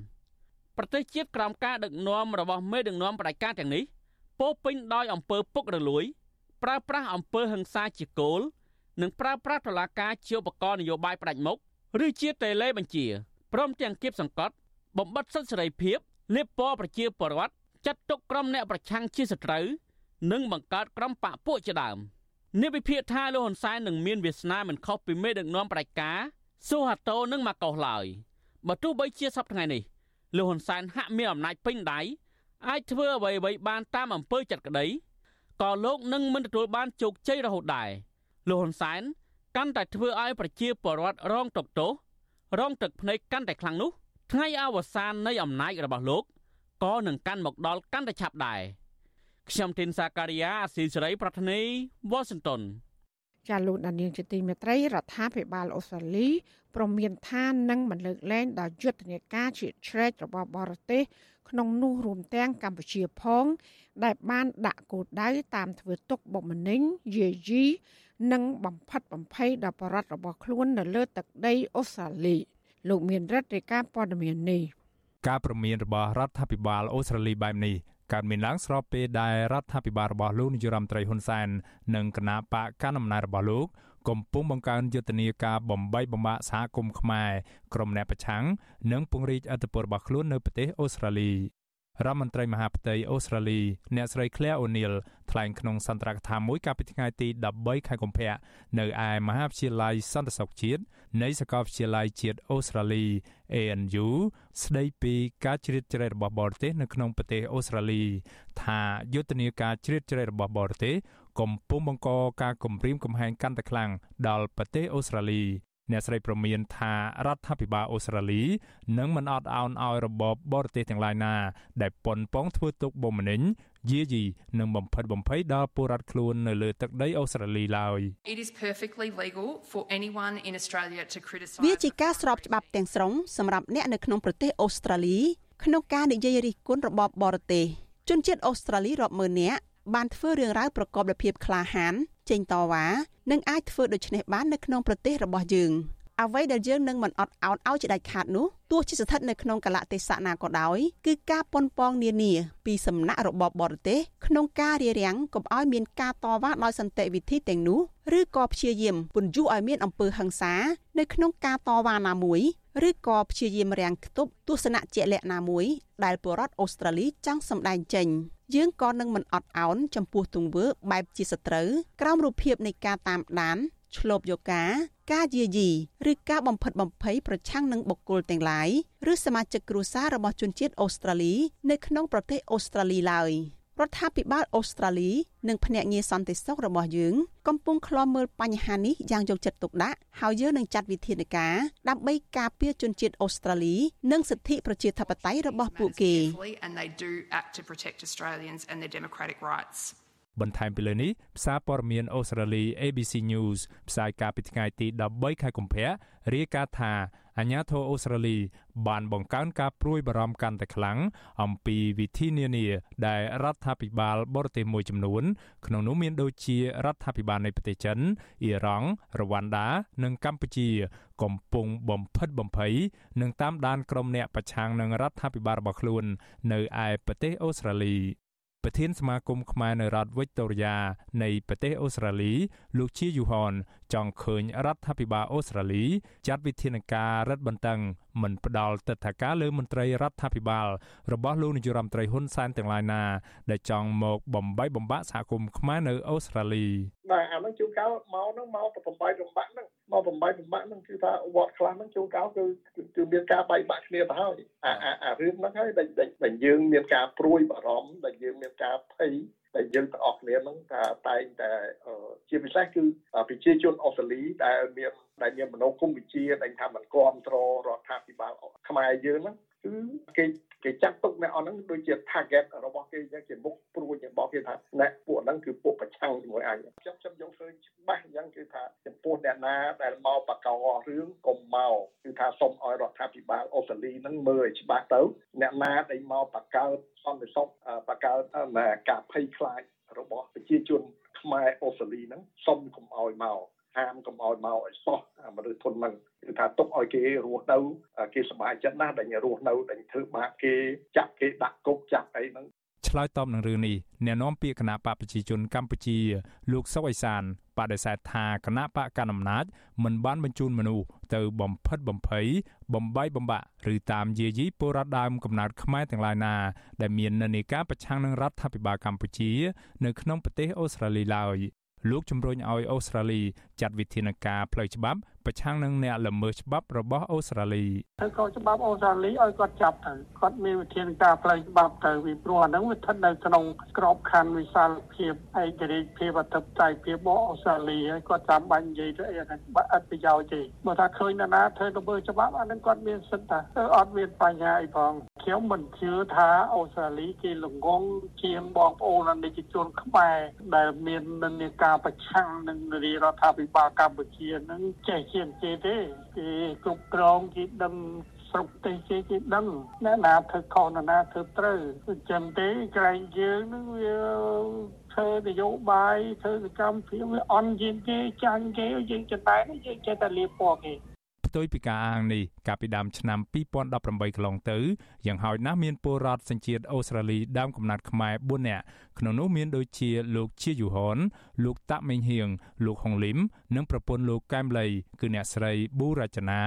ប្រទេសជាតិក្រោមការដឹកនាំរបស់មេដឹកនាំផ្ដាច់ការទាំងនេះពោពេញដោយអំពើពុករលួយ ប្រើប្រាស់អំពើហិង្សាជាគោលនិងប្រើប្រាស់តុលាការជាឧបករណ៍នយោបាយផ្ដាច់មុខឬជាតេឡេបញ្ជាព្រមទាំងគៀបសង្កត់ បំបត្តិសិទ្ធិសេរីភាពលៀបពណ៌ប្រជាពលរដ្ឋចាត់ទុកក្រុមអ្នកប្រឆាំងជាសត្រូវនិងបង្កើតក្រុមបកពួកជាដើម នេះវិភាគថាលោកហ៊ុនសែននឹងមានវាសនាមិនខុសពីមេដឹកនាំផ្ដាច់ការស៊ូហាតូនិងម៉ាកូសឡើយបើទោះបីជាសប្តាហ៍ថ្ងៃនេះលោកហ៊ុនសែនហាក់មានអំណាចពេញដៃអាចធ្វើអ្វីៗបានតាមអំពើចិត្តក្តីក៏លោកនឹងមិនទទួលបានជោគជ័យរហូតដែរលោកហ៊ុនសែនកាន់តែធ្វើឲ្យប្រជាពលរដ្ឋរងទុក្ខទោសរងទឹកភ្នែកកាន់តែខ្លាំងនោះថ្ងៃអវសាននៃអំណាចរបស់លោកក៏នឹងកាន់មកដល់កាន់តែឆាប់ដែរ ខ្ញុំទីនសាការីយ៉ាអស៊ីសេរីប្រធានីវ៉ាស៊ីនតោន
ចាលោកដានៀងជាទីមេត្រីរដ្ឋាភិបាលអូស្ត្រាលីព្រមមានថានឹងមិនលើកលែងដល់យុទ្ធនាការជាឆ្រែករបស់បរទេសក្នុងនោះរួមទាំងកម្ពុជាផង ដែលបានដាក់គោលដៅតាមធ្វើទុកបុកម្នេញយាយីនិងបំផិតបំភ័យដល់បរិវត្តរបស់ខ្លួននៅលើទឹកដីអូស្ត្រាលី លោកមានរដ្ឋាភិការព័ត៌មាននេះ
ការប្រមានរបស់រដ្ឋាភិបាលអូស្ត្រាលីបែបនេះ កើតមានឡើងស្របពេលដែលរដ្ឋាភិបាលរបស់លោកនាយរដ្ឋមន្ត្រីហ៊ុនសែននិងគណៈបកកណ្ដាលអំណាចរបស់លោកកំពុងបង្កើនយុទ្ធនាការបំបីបំបាក់សហគមន៍ខ្មែរក្រុមអ្នកប្រឆាំងនិងពង្រីកអធិបតេយ្យរបស់ខ្លួននៅប្រទេសអូស្ត្រាលី រដ្ឋមន្ត្រីមហាផ្ទៃអូស្ត្រាលីអ្នកស្រី Claire O'Neil ថ្លែងក្នុងសន្ទរកថាមួយកាលពីថ្ងៃទី13ខែកុម្ភៈនៅឯមហាវិទ្យាល័យសន្តិសុខជាតិនៃសាកលវិទ្យាល័យជាតិអូស្ត្រាលី ANU ស្ដីពីការជ្រៀតជ្រែករបស់បរទេសនៅក្នុងប្រទេសអូស្ត្រាលី ថាយុទ្ធនាការជ្រៀតជ្រែករបស់បរទេសកំពុងបង្កការគំរាមកំហែងកាន់តែខ្លាំងដល់ប្រទេសអូស្ត្រាលី អ្នកស្រីប្រមានថារដ្ឋាភិបាលអូស្ត្រាលីនឹងមិនអត់ឱនឲ្យរបបបរទេសទាំងឡាយណា ដែលប៉ុនប៉ងធ្វើទុកបុកម្នេញយាយីនិងបំផិតបំភ័យដល់ពលរដ្ឋខ្លួននៅលើទឹកដីអូស្ត្រាលីឡើយ
It is perfectly legal for anyone in Australia to criticize
វាជាការស្របច្បាប់ទាំងស្រុងសម្រាប់អ្នកនៅក្នុងប្រទេសអូស្ត្រាលី ក្នុងការនិយាយរិះគន់របបបរទេសជនជាតិអូស្ត្រាលីរាប់ម៉ឺននាក់បានធ្វើរឿងរ៉ាវប្រកបដោយភាពក្លាហាន ចេញតវ៉ានិងអាចធ្វើដូច្នេះបាននៅក្នុងប្រទេសរបស់យើងអ្វីដែលយើងនឹងមិនអត់ឱនឲ្យជាដាច់ខាតនោះទោះជាស្ថិតនៅក្នុងកលៈទេសៈណាក៏ដោយគឺការប៉ុនប៉ងនានាពីសំណាក់របបបរទេសក្នុងការរារាំងកុំឲ្យមានការតវ៉ាដោយសន្តិវិធីទាំងនោះឬក៏ព្យាយាមពន្យូឲ្យមានអំពើហិង្សានៅក្នុងការតវ៉ាណាមួយឬក៏ព្យាយាមរាំងខ្ទប់ទស្សនៈជាក់លាក់ណាមួយដែលពលរដ្ឋអូស្ត្រាលីចង់សម្ដែងចេញ យើងក៏នឹងមិនអត់ឱនចំពោះទង្វើបែបជាសត្រូវក្រោមរូបភាពនៃការតាមដានឆ្លប់យកការការយាយីឬការបំផិតបំភ័យប្រឆាំងនឹងបុគ្គលទាំងឡាយឬសមាជិកគ្រួសាររបស់ជនជាតិអូស្ត្រាលីនៅក្នុងប្រទេសអូស្ត្រាលីឡើយ រដ្ឋាភិបាលអូស្ត្រាលីនិងភ្នាក់ងារសន្តិសុខរបស់យើងកំពុងឃ្លាំមើលបញ្ហានេះយ៉ាងយកចិត្តទុកដាក់ហើយយើងនឹងចាត់វិធានការដើម្បីការពារជនជាតិអូស្ត្រាលី និងសិទ្ធិប្រជាធិបតេយ្យរបស់ពួកគេ
and they do act to protect Australians and their democratic rights
បន្ថែមពីលើនេះផ្សារព័ត៌មានអូស្ត្រាលី ABC News ផ្សាយការពីថ្ងៃទី13ខែកុម្ភៈរាយការណ៍ថា អាញាធរអូស្ត្រាលី បានបង្កើនការព្រួយបារម្ភកាន់តែខ្លាំងអំពីវិធីនានាដែលរដ្ឋាភិបាលបរទេសមួយចំនួន ក្នុងនោះមានដូចជារដ្ឋាភិបាលនៃប្រទេសចិនអ៊ីរ៉ង់រវ៉ាន់ដា និងកម្ពុជា កំពុងបំផិតបំភ័យនិងតាមដានក្រុមអ្នកប្រឆាំងនឹងរដ្ឋាភិបាលរបស់ខ្លួន នៅឯប្រទេសអូស្ត្រាលីប្រធានសមាគមខ្មែរនៅរដ្ឋវិចតូរីយ៉ានៃប្រទេសអូស្ត្រាលី លោកជាយូហន ចង់ឃើញរដ្ឋាភិបាលអូស្ត្រាលីចាត់វិធានការរឹតបន្តឹងមិនផ្ដាល់ទឹកថាការលើមន្ត្រីរដ្ឋាភិបាលរបស់លោកនាយរដ្ឋមន្ត្រីហ៊ុនសែនទាំងឡាយណាដែលចង់មកបំបីបំបាក់សហគមន៍ខ្មែរនៅអូស្ត្រាលី
បាទអានោះជួនកាលមកហ្នឹងមកបំបីបំបាក់ហ្នឹងមកបំបីបំបាក់ហ្នឹងគឺថាវត្តខ្លះហ្នឹងជួនកាលគឺគឺមានការបែកបាក់គ្នាទៅហើយអាអារឿងហ្នឹងហើយដែលដែលយើងមានការព្រួយបារម្ភដែលយើងមានការភ័យ ដែលយើងទាំងអស់គ្នានឹងថាតែងតែជាពិសេសគឺប្រជាជនអូស្ត្រាលីដែលមានដែលមានមនោគមវិជ្ជាដែលថាមិនគ្រប់គ្រងរដ្ឋាភិបាលខ្មែរយើងហ្នឹងគឺគេ គេចាត់ទុកអ្នកអស់ហ្នឹងដូចជា target របស់គេយ៉ាងជាមុខព្រួយរបស់គេថាអ្នកពួកហ្នឹងគឺពួកប្រឆាំងជាមួយអញខ្ញុំខ្ញុំយកឃើញច្បាស់អញ្ចឹងគឺថាចំពោះអ្នកណាដែលមកបកករឿងកុំមកគឺថាសូមឲ្យរដ្ឋាភិបាលអូស្ត្រាលីហ្នឹងមើលឲ្យច្បាស់ទៅអ្នកណាដែលមកបកកើតសន្តិសុខបកកើតការភ័យខ្លាចរបស់ប្រជាជនខ្មែរអូស្ត្រាលីហ្នឹងសូមកុំឲ្យមក ហាមកុំឲ្យមកឲ្យសោះមនុស្សធនហ្នឹងគឺថាទុកឲ្យគេរស់នៅគេសប្បាយចិត្តណាស់ដែលរស់នៅដែលធ្វើបាបគេចាប់គេដាក់គុកចាប់អីហ្នឹង
ឆ្លើយតបនឹងរឿងនេះអ្នកនាំពាក្យគណៈបកប្រជាជនកម្ពុជា លោកសុកអេសានបដិសេធថាគណៈបកកណ្ដាលអំណាចមិនបានបញ្ជូនមនុស្សទៅបំផិតបំភ័យបំបីបំបាក់ឬតាមយាយីពលរដ្ឋដើមកំណើតខ្មែរទាំងឡាយណាដែលមាននានាការប្រឆាំងនឹងរដ្ឋាភិបាលកម្ពុជា នៅក្នុងប្រទេសអូស្ត្រាលីឡើយ លោកជំរុញឲ្យអូស្ត្រាលីចាត់វិធានការផ្លូវច្បាប់ ប្រឆាំងនឹងអ្នកល្មើសច្បាប់របស់អូស្ត្រាលី
ទៅក៏ច្បាប់អូស្ត្រាលីឲ្យគាត់ចាប់ទៅគាត់មានវិធានការផ្លូវច្បាប់ទៅពីព្រោះអាហ្នឹងវាស្ថិតនៅក្នុងក្របខ័ណ្ឌវិសាលភាពឯករាជ្យភាពអធិបតេយ្យភាពរបស់អូស្ត្រាលីហើយគាត់ចាំបាច់និយាយទៅអីហ្នឹងអត់ប្រយោជន៍ទេបើថាឃើញនរណាធ្វើល្មើសច្បាប់អាហ្នឹងគាត់មានសិទ្ធិថាអត់មានបញ្ហាអីផងខ្ញុំមិនជឿថាអូស្ត្រាលីគេល្ងងជាងបងប្អូនអនិច្ចជនខ្មែរដែលមាននិន្នាការប្រឆាំងនឹងរដ្ឋាភិបាលកម្ពុជានឹងចេះជាងគេទេគេគ្រប់គ្រងគេដឹងស្រុកទេសគេគេដឹងអ្នកណាធ្វើខុសអ្នកណាធ្វើត្រូវអញ្ចឹងទេក្រែងយើងនឹងវាធ្វើនយោបាយធ្វើសកម្មភាពវាអន់ជាងគេចាញ់គេយើងចំណែកយើងចេះតែលៀបពណ៌គេ
ផ្ទុយពីការអាងនេះកាលពីដើមឆ្នាំ2018កន្លងទៅយ៉ាងហោចណាស់មានពលរដ្ឋសញ្ជាតិអូស្ត្រាលីដើមកំណត់ខ្មែរ4នាក់ក្នុងនោះមានដូចជាលោកជាយូហនលោកតាក់មេងហៀងលោកហុងលឹមនិងប្រពន្ធលោកកែមលីគឺអ្នកស្រីប៊ូរចនា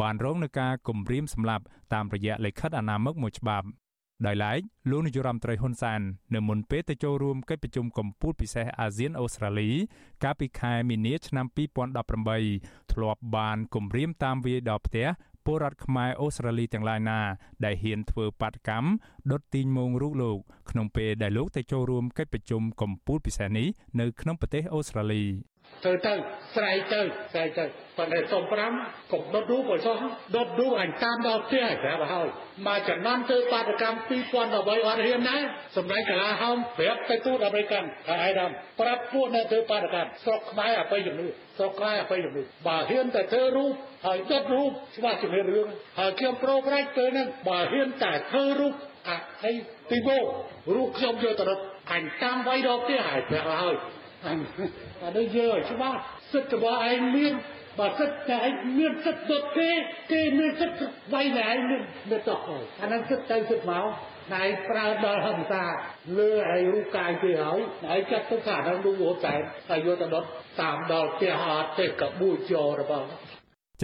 បានរងនឹងការគំរាមសម្លាប់តាមរយៈលិខិតអនាមិកមួយច្បាប់ ដោយឡែកលោកនាយរដ្ឋមន្ត្រីហ៊ុនសាននៅមុនពេលទៅចូលរួមកិច្ចប្រជុំកំពូលពិសេសអាស៊ានអូស្ត្រាលី កាលពីខែមីនាឆ្នាំ2018ធ្លាប់បានគម្រាមតាមវាយដល់ផ្ទះពលរដ្ឋខ្មែរអូស្ត្រាលីទាំងឡាយណា ដែលហ៊ានធ្វើបាតកម្មដុតទីងមងរូបលោកក្នុងពេលដែលលោកទៅចូលរួមកិច្ចប្រជុំកំពូលពិសេសនេះនៅក្នុងប្រទេសអូស្ត្រាលី
ទៅទៅស្រែកទៅស្រែកទៅប៉ុន្តែសុំ5កុំដុតរូបឲ្យសោះដុតរូបអញតាមដល់ផ្ទះឲ្យប្រាប់ឲ្យមកចំនួនធ្វើបាតកម្ម2013អត់ហ៊ានណាសម្រាប់កលាហោមប្រាប់ទៅទូតអាមេរិកថាឯដាមប្រាប់ពួកអ្នកធ្វើបាតកម្មស្រុកខ្មែរអបិយជំនឿស្រុកខ្មែរអបិយជំនឿបើហ៊ានតែធ្វើរូបហើយដុតរូបច្បាស់ជំនឿរឿងហើយខ្ញុំប្រូប្រាច់ទៅនឹងបើហ៊ានតែធ្វើរូបអាហើយទីបោរូបខ្ញុំយកទៅដុតអញតាមវាយដល់ផ្ទះឲ្យប្រាប់ឲ្យ អានេះយើងឲ្យច្បាស់សិទ្ធិរបស់ឯងមានបើសិទ្ធិតែឯងមានសិទ្ធិដុតគេគេមានសិទ្ធិវាយតែឯងមានមានតោះអាហ្នឹងសិទ្ធិទៅសិទ្ធិមកណៃប្រើដល់ហិង្សាលើឯរូបកាយគេហើយណៃចាត់ទុកថាដល់រូបហូតតែតែយកទៅដុតតាមដល់ផ្ទះអត់ទេកបួចចោរបស់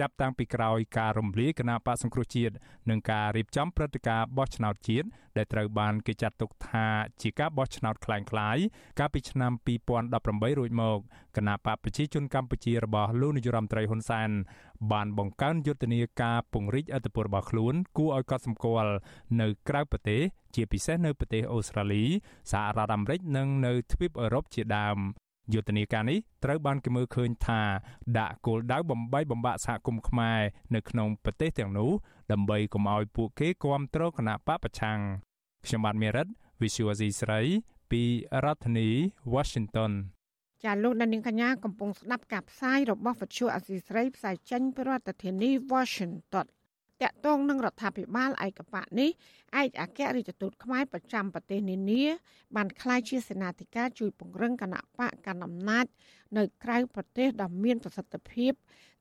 ចាប់តាំងពីក្រោយការរំលាយគណៈបកសង្គ្រោះជាតិនិងការរៀបចំព្រឹត្តិការណ៍បោះឆ្នោតជាតិដែលត្រូវបានគេចាត់ទុកថាជាការបោះឆ្នោតคล้ายៗកាលពីឆ្នាំ2018រួចមកគណៈបកប្រជាជនកម្ពុជារបស់លោកនាយរដ្ឋមន្ត្រីហ៊ុនសែនបានបង្កើនយុទ្ធនាការពង្រីកអធិបតេយ្យរបស់ខ្លួនគួរឲ្យកត់សម្គាល់នៅក្រៅប្រទេសជាពិសេសនៅប្រទេសអូស្ត្រាលីសហរដ្ឋអាមេរិកនិងនៅទ្វីបអឺរ៉ុបជាដើម យុទ្ធនាការនេះត្រូវបានគេមើលឃើញថាដាក់គោលដៅបំបីបំបាក់សហគមន៍ខ្មែរនៅក្នុងប្រទេសទាំងនោះដើម្បីកុំឲ្យពួកគេគ្រប់គ្រងគណៈបកប្រឆាំងខ្ញុំបាទមេរិត Visual C ស្រីពីរដ្ឋធានី Washington
ចាលោកដានីងកញ្ញាកំពុងស្ដាប់ការផ្សាយរបស់វិទ្យុអសីស្រីផ្សាយចេញពីរដ្ឋធានី Washington តកតងនឹងរដ្ឋាភិបាលឯកបៈនេះឯកអគ្គរដ្ឋទូតខ្មែរប្រចាំប្រទេសនានា បានក្លាយជាសេនាធិការជួយពង្រឹងគណៈបកកណ្ដាលអំណាចនៅក្រៅប្រទេសដ៏មានប្រសិទ្ធភាព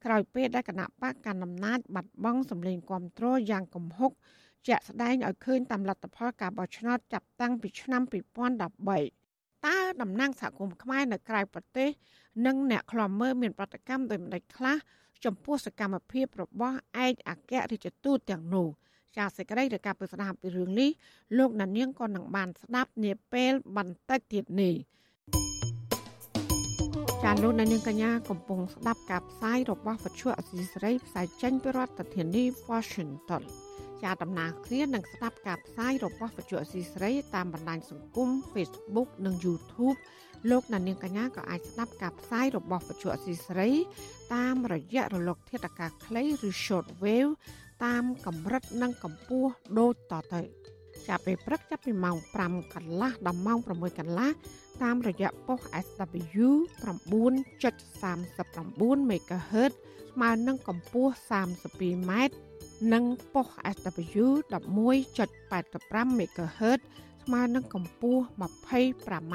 ក្រោយពេលដែលគណៈបកកណ្ដាលអំណាចបាត់បង់សម្លេងគាំទ្រយ៉ាងគំហុកជាក់ស្ដែងឲ្យឃើញតាមលទ្ធផលការបោះឆ្នោតចាប់តាំងពីឆ្នាំ2013តើតំណាងសហគមន៍ខ្មែរនៅក្រៅប្រទេស និងអ្នកខ្លាំមើលមានប្រតិកម្មដោយម្ដេចខ្លះ ចំពោះសកម្មភាពរបស់ឯកអគ្គរដ្ឋទូតទាំងនោះចាសសេចក្តីរាយការណ៍ពីស្ដាប់ពីរឿងនេះលោកណានៀងក៏នឹងបានស្ដាប់នាពេលបន្តិចទៀតនេះចាលោកនាងកញ្ញាកំពុងស្ដាប់ការផ្សាយរបស់វិទ្យុអសីសេរីផ្សាយចេញពីរដ្ឋធានី Washington ជាដំណើរគ្នានឹងស្ដាប់ការផ្សាយរបស់វិទ្យុអសីសេរីតាមបណ្ដាញសង្គម Facebook និង YouTube លោកអ្នកនាងកញ្ញាក៏អាចស្ដាប់ការផ្សាយរបស់វិទ្យុអសីសេរី តាមរយៈរលក ធាតុអាកាសខ្លីឬ short wave តាមកម្រិតនិងកម្ពស់ដូចតទៅចាប់ពេលព្រឹកចាប់ពីម៉ោង5កន្លះដល់ម៉ោង6កន្លះតាមរយៈប៉ុស SW 9.39 MHz ស្មើនឹងកម្ពស់ 32m និងប៉ុស SW 11.85 MHz ស្មើនឹងកម្ពស់ 25m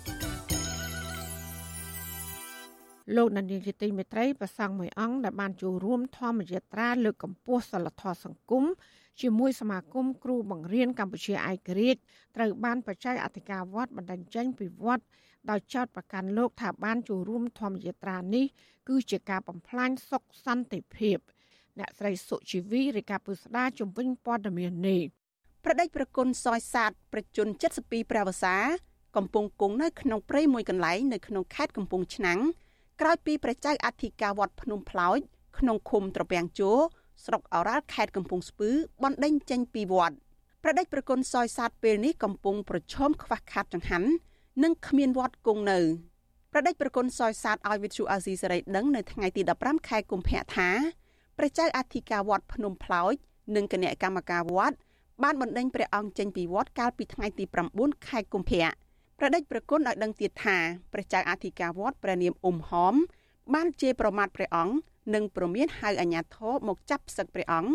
លោកនានីជាទីមេត្រីប្រសង់មួយអង្គដែលបានចូលរួមធម្មយាត្រាលើកកម្ពស់សិលធម៌សង្គមជាមួយសមាគមគ្រូបង្រៀនកម្ពុជាឯករាជ្យត្រូវបានបច្ច័យអធិការវត្តបណ្ដឹងចេញពីវត្តដោយចោទប្រកាន់លោកថាបានចូលរួមធម្មយាត្រានេះគឺជាការបំផ្លាញសុខសន្តិភាពអ្នកស្រីសុជីវីរាយការណ៍ពីស្ដារជំវិញព័ត៌មាននេះ
ប្រដេចប្រគុណសយសាទប្រជជន72ព្រះវសាកំពុងគង់នៅក្នុងព្រៃមួយកន្លែងនៅក្នុងខេត្តកំពង់ឆ្នាំង ក្រោយពីព្រះចៅអធិការវត្តភ្នំផ្លោចក្នុងឃុំត្រពាំងជោស្រុកអូរ៉ាល់ខេត្តកំពង់ស្ពឺបណ្ដេញចេញពីវត្តប្រដេចប្រគុណសយសាទពេលនេះកំពុងប្រឈមខ្វះខាតចង្ហាន់និងគ្មានវត្តគង់នៅប្រដេចប្រគុណសយសាទឲ្យវិទ្យុអាស៊ីសេរីដឹងនៅថ្ងៃទី15ខែកុម្ភៈថាព្រះចៅអធិការវត្តភ្នំផ្លោចនិងគណៈកម្មការវត្តបានបណ្ដេញព្រះអង្គចេញពីវត្តកាលពីថ្ងៃទី9ខែកុម្ភៈ ប្រដេចប្រគុណឲ្យដឹងទៀតថាព្រះចៅអធិការវត្តព្រះនាមអ៊ុំហម បានជេរប្រមាថព្រះអង្គនិងប្រមានហៅអាជ្ញាធរមកចាប់ផ្សឹកព្រះអង្គ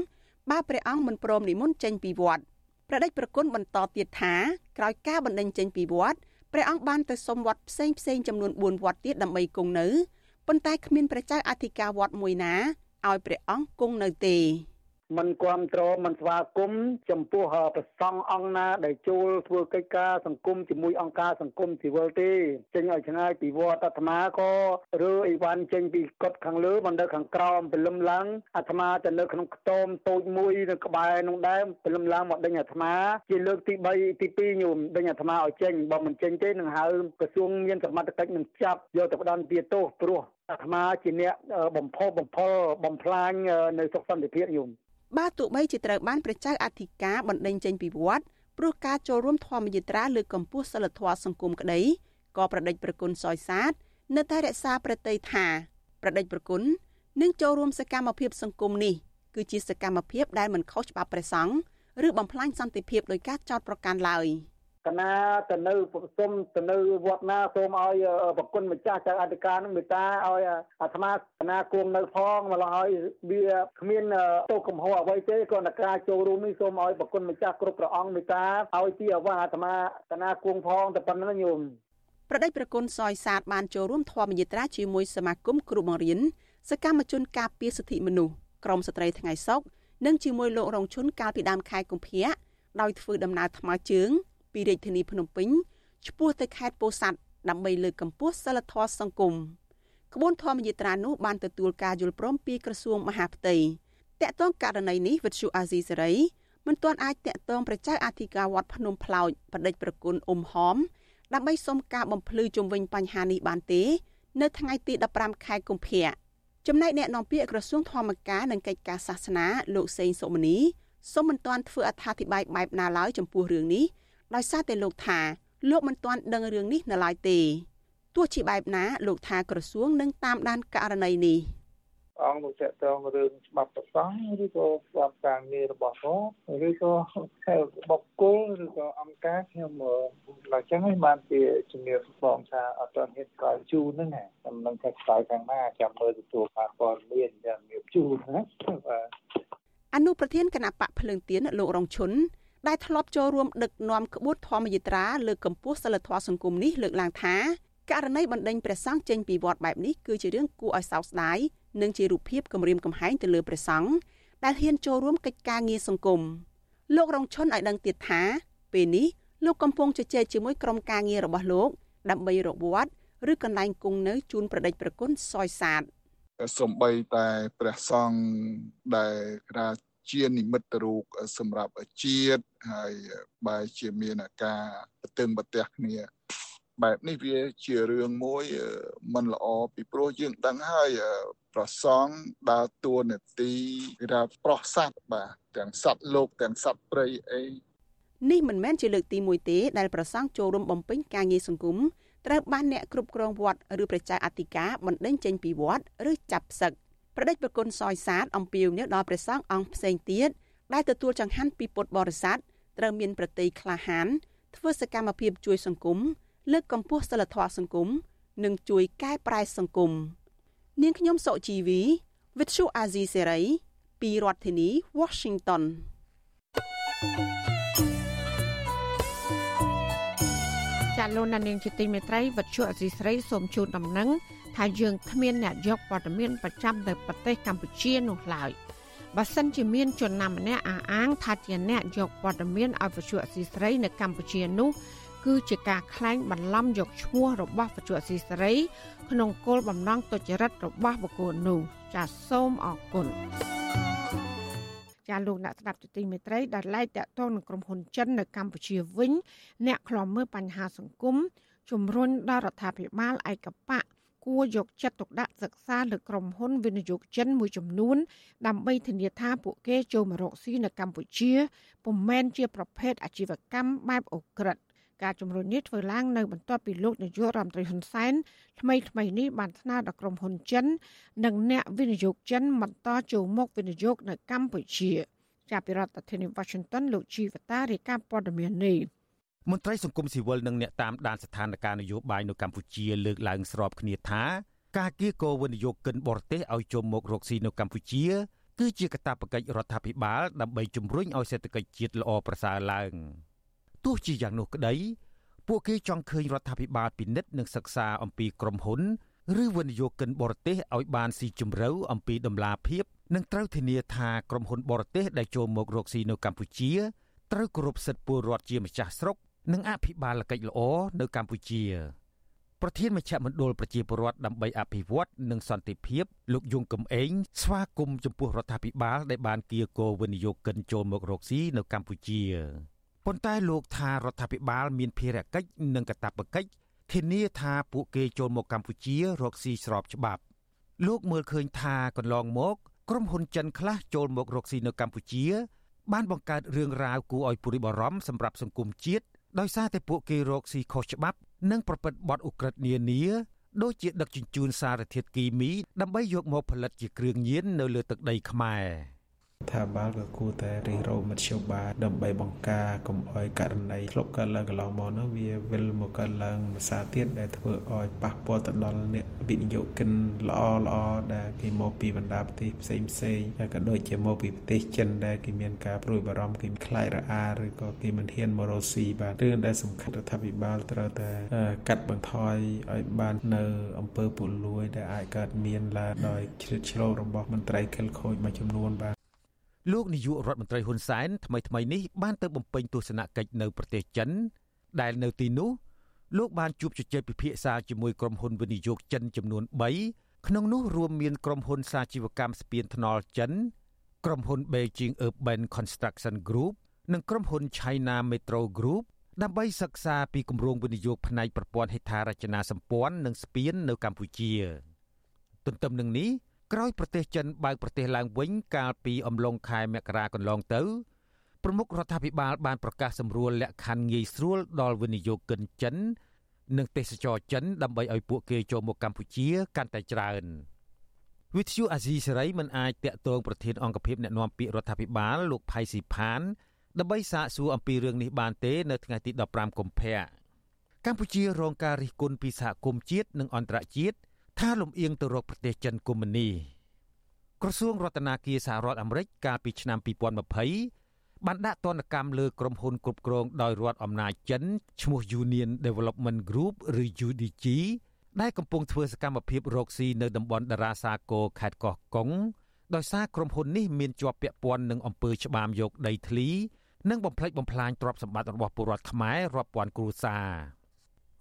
បើព្រះអង្គមិនព្រមនិមន្តចេញពីវត្តព្រះដេចប្រគុណបន្តទៀតថាក្រោយការបណ្ដេញចេញពីវត្តព្រះអង្គបានទៅសុំវត្តផ្សេងផ្សេងចំនួន4វត្តទៀតដើម្បីគង់នៅប៉ុន្តែគ្មានព្រះចៅអធិការវត្តមួយណាឲ្យព្រះអង្គគង់នៅទេ
មិនគ្រប់គ្រងមិនស្វាគមន៍ចំពោះប្រសង់អង្គណាដែលចូលធ្វើកិច្ចការសង្គមជាមួយអង្គការសង្គមស៊ីវិលទេចេញឲ្យឆ្ងាយពីវត្តអាត្មាក៏រើអីវ៉ាន់ចេញពីកុដខាងលើមកនៅខាងក្រោមព្រលឹមឡើងអាត្មាទៅនៅក្នុងខ្ទមតូចមួយនៅក្បែរនោះដែរព្រលឹមឡើងមកដេញអាត្មាជាលើកទី3ទី2ញោមដេញអាត្មាឲ្យចេញបើមិនចេញទេនឹងហៅក្រសួងមានសមត្ថកិច្ចនឹងចាប់យកទៅផ្ដន់ទាទោសព្រោះអាត្មាជាអ្នកបំផុសបំផុលបំផ្លាញនៅសុខសន្តិភាពញោម
បើទោះបីជាត្រូវបានព្រះចៅអធិការបណ្ដេញចេញពីវត្តព្រោះការចូលរួមធម្មយាត្រាលើកកម្ពស់សិលធម៌សង្គមក្តីក៏ប្រដេចប្រគុណសយសាទនៅតែរក្សាប្រតិយថាប្រដេចប្រគុណនឹងចូលរួមសកម្មភាពសង្គមនេះគឺជាសកម្មភាពដែលមិនខុសច្បាប់ព្រះសង្ឃឬបំផ្លាញសន្តិភាពដោយការចោទប្រកាន់ឡើយ។
កណាទៅនៅសុំទៅនៅវត្តណាសូមឲ្យប្រគុណម្ចាស់ចៅអធិការនឹងមេត្តាឲ្យអាត្មាកណាគង់នៅផងមកឲ្យវាគ្មានទោសកំហុសអ្វីទេគ្រាន់តែការចូលរួមនេះសូមឲ្យប្រគុណម្ចាស់គ្រប់ព្រះអង្គមេត្តាឲ្យទីអាវាសអាត្មាកណាគង់ផងតែប៉ុណ្្នឹងញោម
ប្រដេចប្រគុណសយសាទបានចូលរួមធម្មយាត្រាជាមួយសមាគមគ្រូបង្រៀនសកម្មជនការពារសិទ្ធិមនុស្សក្រមស្ត្រីថ្ងៃសុកនិងជាមួយលោករងឈុនកាលពីដើមខែកុម្ភៈដោយធ្វើដំណើរថ្មើរជើង ពីរាជធានីភ្នំពេញឆ្ពោះទៅខេត្តពោធិ៍សាត់ដើម្បីលើកកម្ពស់សិលធម៌សង្គមក្បួនធម្មយាត្រានោះបានទទួលការយល់ព្រមពីក្រសួងមហាផ្ទៃតកតងករណីនេះវិទ្យុអាស៊ីសេរីមិនទាន់អាចតកតងប្រជាអធិការវត្តភ្នំផ្លោចបដិជ្ញប្រគុណអ៊ុំហមដើម្បីសុំការបំភ្លឺជុំវិញបញ្ហានេះបានទេ នៅថ្ងៃទី15ខែកុម្ភៈចំណែកអ្នកនាំពាក្យក្រសួងធម្មការនិងកិច្ចការសាសនាលោកសេងសុមនីសូមមិនទាន់ធ្វើអត្ថាធិប្បាយបែបណាឡើយចំពោះរឿងនេះ ដោយសារតែលោកថាលោកមិនទាន់ដឹងរឿងនេះនៅឡើយទេទោះជាបែបណាលោកថាក្រសួងនឹងតាមដានករណីនេះ
អង្គនោះចាក់តងរឿងច្បាប់ប្រសង់ឬក៏ច្បាប់ការងាររបស់គាត់ឬក៏ខែបុគ្គលឬក៏អង្គការខ្ញុំឡើយចឹងឯងបានជាជំនាញបងថាអត់ទាន់ហ៊ានក្រោយជូនហ្នឹងណាខ្ញុំនឹងថាខ្សោយខាងណាចាំមើលទទួលបានព័ត៌មានចាំមានជូនណាបាទ
អនុប្រធានគណៈបកភ្លើងទៀនលោករងឈុន ដែលធ្លាប់ចូលរួមដឹកនាំក្បួនធម្មយាត្រាលើកកម្ពស់សិលធម៌សង្គមនេះលើកឡើងថាករណីបណ្ដេញព្រះសង្ឃចេញពីវត្តបែបនេះគឺជារឿងគួរឲ្យសោកស្ដាយនិងជារូបភាពគំរាមកំហែងទៅលើព្រះសង្ឃដែលហ៊ានចូលរួមកិច្ចការងារសង្គមលោករងឈុនឲ្យដឹងទៀតថា ពេលនេះលោកកំពុងជជែកជាមួយក្រុមការងាររបស់លោក ដើម្បីរកវត្តឬកន្លែងគង់នៅជូនប្រដេចប្រគុណសយសាទ
សំបីតែព្រះសង្ឃដែលក្រា ជានិមិត្តរូបសម្រាប់ជាតិហើយបែរជាមានការប្រទឹងប្រទះគ្នា បែបនេះវាជារឿងមួយមិនល្អពីព្រោះយើងដឹងហើយប្រសងដើរតួនាទីគេថាប្រោះសัตว์បាទទាំងសត្វលោកទាំងសត្វព្រៃអី
នេះមិនមែនជាលើកទី1ទេដែលប្រសងចូលរួមបំពេញការងារសង្គមត្រូវបានអ្នកគ្រប់គ្រងវត្តឬប្រជាអធិការបណ្ដេញចេញពីវត្តឬចាប់ផ្សឹក ប្រដេចប្រគុណសយសាទអំពាវនាវដល់ព្រះសង្ឃអង្គផ្សេងទៀតដែលទទួលចង្ហាន់ពីពុទ្ធបរិស័ទត្រូវមានប្រតិយក្លាហានធ្វើសកម្មភាពជួយសង្គមលើកកម្ពស់សិលធម៌សង្គមនិងជួយកែប្រែសង្គមនាងខ្ញុំសុជីវី With Shu Azizi Serai ពីរដ្ឋធានី Washington
ចាលោកនាងជាទីមេត្រីវັດឈុអសីស្រីសូមជូនដំណឹង ថាយើងគ្មានអ្នកយកព័ត៌មានប្រចាំនៅប្រទេសកម្ពុជានោះឡើយបើសិនជាមានជនណាម្នាក់អះអាងថាជាអ្នកយកព័ត៌មានឲ្យវិទ្យុអសីស្រីនៅកម្ពុជានោះគឺជាការក្លែងបន្លំយកឈ្មោះរបស់វិទ្យុអសីស្រី ក្នុងគោលបំណងទុច្ចរិតរបស់បុគ្គលនោះចាសសូមអរគុណចាលោកអ្នកស្ដាប់ទទីមេត្រីដែលឡែកតាក់ទងនឹងក្រុមហ៊ុនចិននៅកម្ពុជាវិញ អ្នកខ្លំមើលបញ្ហាសង្គមជំរុញដល់រដ្ឋាភិបាលឯកបៈ គួរយកចិត្តទុកដាក់សិក្សាលើក្រុមហ៊ុនវិនិយោគចិនមួយចំនួន ដើម្បីធានាថាពួកគេចូលមករកស៊ីនៅកម្ពុជាពុំមែនជាប្រភេទអាជីវកម្មបែបអូក្រិតការជំរុញនេះធ្វើឡើងនៅបន្ទាប់ពីលោកនាយករដ្ឋមន្ត្រីហ៊ុនសែនថ្មីថ្មីនេះបានស្នើដល់ក្រុមហ៊ុនចិន និងអ្នកវិនិយោគចិនបន្តចូលមកវិនិយោគនៅកម្ពុជា ចាប់ពីរដ្ឋធានី Washington លោកជីវតារាយការណ៍ព័ត៌មាននេះ
មន្ត្រីសង្គមស៊ីវិលនិងអ្នកតាមដានស្ថានភាពនយោបាយនៅកម្ពុជាលើកឡើងស្របគ្នាថាការគៀកោវិនិយោគិនបរទេសឲ្យចូលមករកស៊ីនៅកម្ពុជាគឺជាកាតព្វកិច្ចរដ្ឋាភិបាលដើម្បីជំរុញឲ្យសេដ្ឋកិច្ចជាតិល្អប្រសើរឡើងទោះជាយ៉ាងនោះក្តី ពួកគេចង់ឃើញរដ្ឋាភិបាលពិនិត្យនិងសិក្សាអំពីក្រុមហ៊ុនឬវិនិយោគិនបរទេសឲ្យបានស៊ីជម្រៅអំពីដំណាភាពនិងត្រូវធានាថាក្រុមហ៊ុនបរទេសដែលចូលមករកស៊ីនៅកម្ពុជាត្រូវគោរពសិទ្ធិពលរដ្ឋជាម្ចាស់ស្រុក និងអភិបាលកិច្ចល្អនៅកម្ពុជាប្រធានមជ្ឈមណ្ឌលប្រជាពលរដ្ឋដើម្បីអភិវឌ្ឍនិងសន្តិភាពលោកយងកំឯងស្វាគមន៍ចំពោះរដ្ឋាភិបាលដែលបានគៀកោវិនិយោគិនចូលមករកស៊ីនៅកម្ពុជាប៉ុន្តែលោកថារដ្ឋាភិបាលមានភារកិច្ចនិងកាតព្វកិច្ចធានាថាពួកគេចូលមកកម្ពុជារកស៊ីស្របច្បាប់ លោកមើលឃើញថាកន្លងមកក្រុមហ៊ុនចិនខ្លះចូលមករកស៊ីនៅកម្ពុជា បានបង្កើតរឿងរ៉ាវគួរឲ្យព្រួយបារម្ភសម្រាប់សង្គមជាតិ ដោយសារតែពួកគេរកស៊ីខុសច្បាប់និងប្រព្រឹត្តបទឧក្រិដ្ឋនានាដូចជាដឹកជញ្ជូនសារធាតុគីមីដើម្បីយកមកផលិតជាគ្រឿងញៀននៅលើទឹកដីខ្មែរ។
ថាបាលក៏គួរតែរិះរោមធ្យោបាយដើម្បីបង្ការកុំឲ្យករណីធ្លាប់កើតឡើងកន្លងមកនោះវាវិលមកកើតឡើងមួយសារទៀតដែលធ្វើឲ្យប៉ះពាល់ទៅដល់អ្នកវិនិយោគិនល្អល្អដែលគេមកពីបណ្ដាប្រទេសផ្សេងផ្សេងហើយក៏ដូចជាមកពីប្រទេសចិនដែលគេមានការព្រួយបារម្ភគេខ្លាចរអាឬក៏គេមិនហ៊ានមករកស៊ីបាទរឿងដែលសំខាន់រដ្ឋាភិបាលត្រូវតែកាត់បន្ថយឲ្យបាននៅអំពើពុលួយដែលអាចកើតមានឡើងដោយជ្រៀតជ្រោករបស់មន្ត្រីខិលខូចមួយចំនួនបាទ
លោកនាយករដ្ឋមន្ត្រីហ៊ុនសែនថ្មីថ្មីនេះបានទៅបំពេញទស្សនកិច្ចនៅប្រទេសចិន ដែលនៅទីនោះលោកបានជួបជជែកពិភាក្សាជាមួយក្រុមហ៊ុនវិនិយោគចិនចំនួន3ក្នុងនោះរួមមានក្រុមហ៊ុនសាជីវកម្មស្ពានថ្នល់ចិនក្រុមហ៊ុន Beijing Urban Construction Group និងក្រុមហ៊ុន China Metro Group ដើម្បីសិក្សាពីគម្រោងវិនិយោគផ្នែកប្រព័ន្ធហេដ្ឋារចនាសម្ព័ន្ធនិងស្ពាននៅកម្ពុជា ទន្ទឹមនឹងនេះ ក្រោយប្រទេសចិនបើកប្រទេសឡើងវិញកាលពីអំឡុងខែមករាកន្លងទៅប្រមុខរដ្ឋាភិបាលបានប្រកាសសម្រួលលក្ខខណ្ឌងាយស្រួលដល់វិនិយោគិនចិន និងទេសចរចិនដើម្បីឲ្យពួកគេចូលមកកម្ពុជាកាន់តែច្រើនវិទ្យុអាស៊ីសេរីមិនអាចតាក់ទងប្រធានអង្គភិបអ្នកណែនាំពាក្យរដ្ឋាភិបាលលោកផៃស៊ីផានដើម្បីសាកសួរអំពីរឿងនេះបានទេនៅថ្ងៃទី15កុម្ភៈកម្ពុជារងការរិះគន់ពីសហគមន៍ជាតិនិងអន្តរជាតិ ថាលំអៀងទៅរកប្រទេសចិនកុម្មុយនីក្រសួងរដ្ឋាភិបាលសហរដ្ឋអាមេរិកកាលពីឆ្នាំ2020បានដាក់ទណ្ឌកម្មលើក្រុមហ៊ុនគ្រប់គ្រងដោយរដ្ឋអំណាចចិនឈ្មោះ Union Development Group ឬ UDG ដែលកំពុងធ្វើសកម្មភាពរកស៊ីនៅតំបន់តារាសាគរខេត្តកោះកុងដោយសារក្រុមហ៊ុននេះមានជាប់ពាក់ព័ន្ធនឹងអំពើច្បាមយកដីធ្លី និងបំផ្លិចបំផ្លាញទ្រព្យសម្បត្តិរបស់ពលរដ្ឋខ្មែររាប់ពាន់គ្រួសារ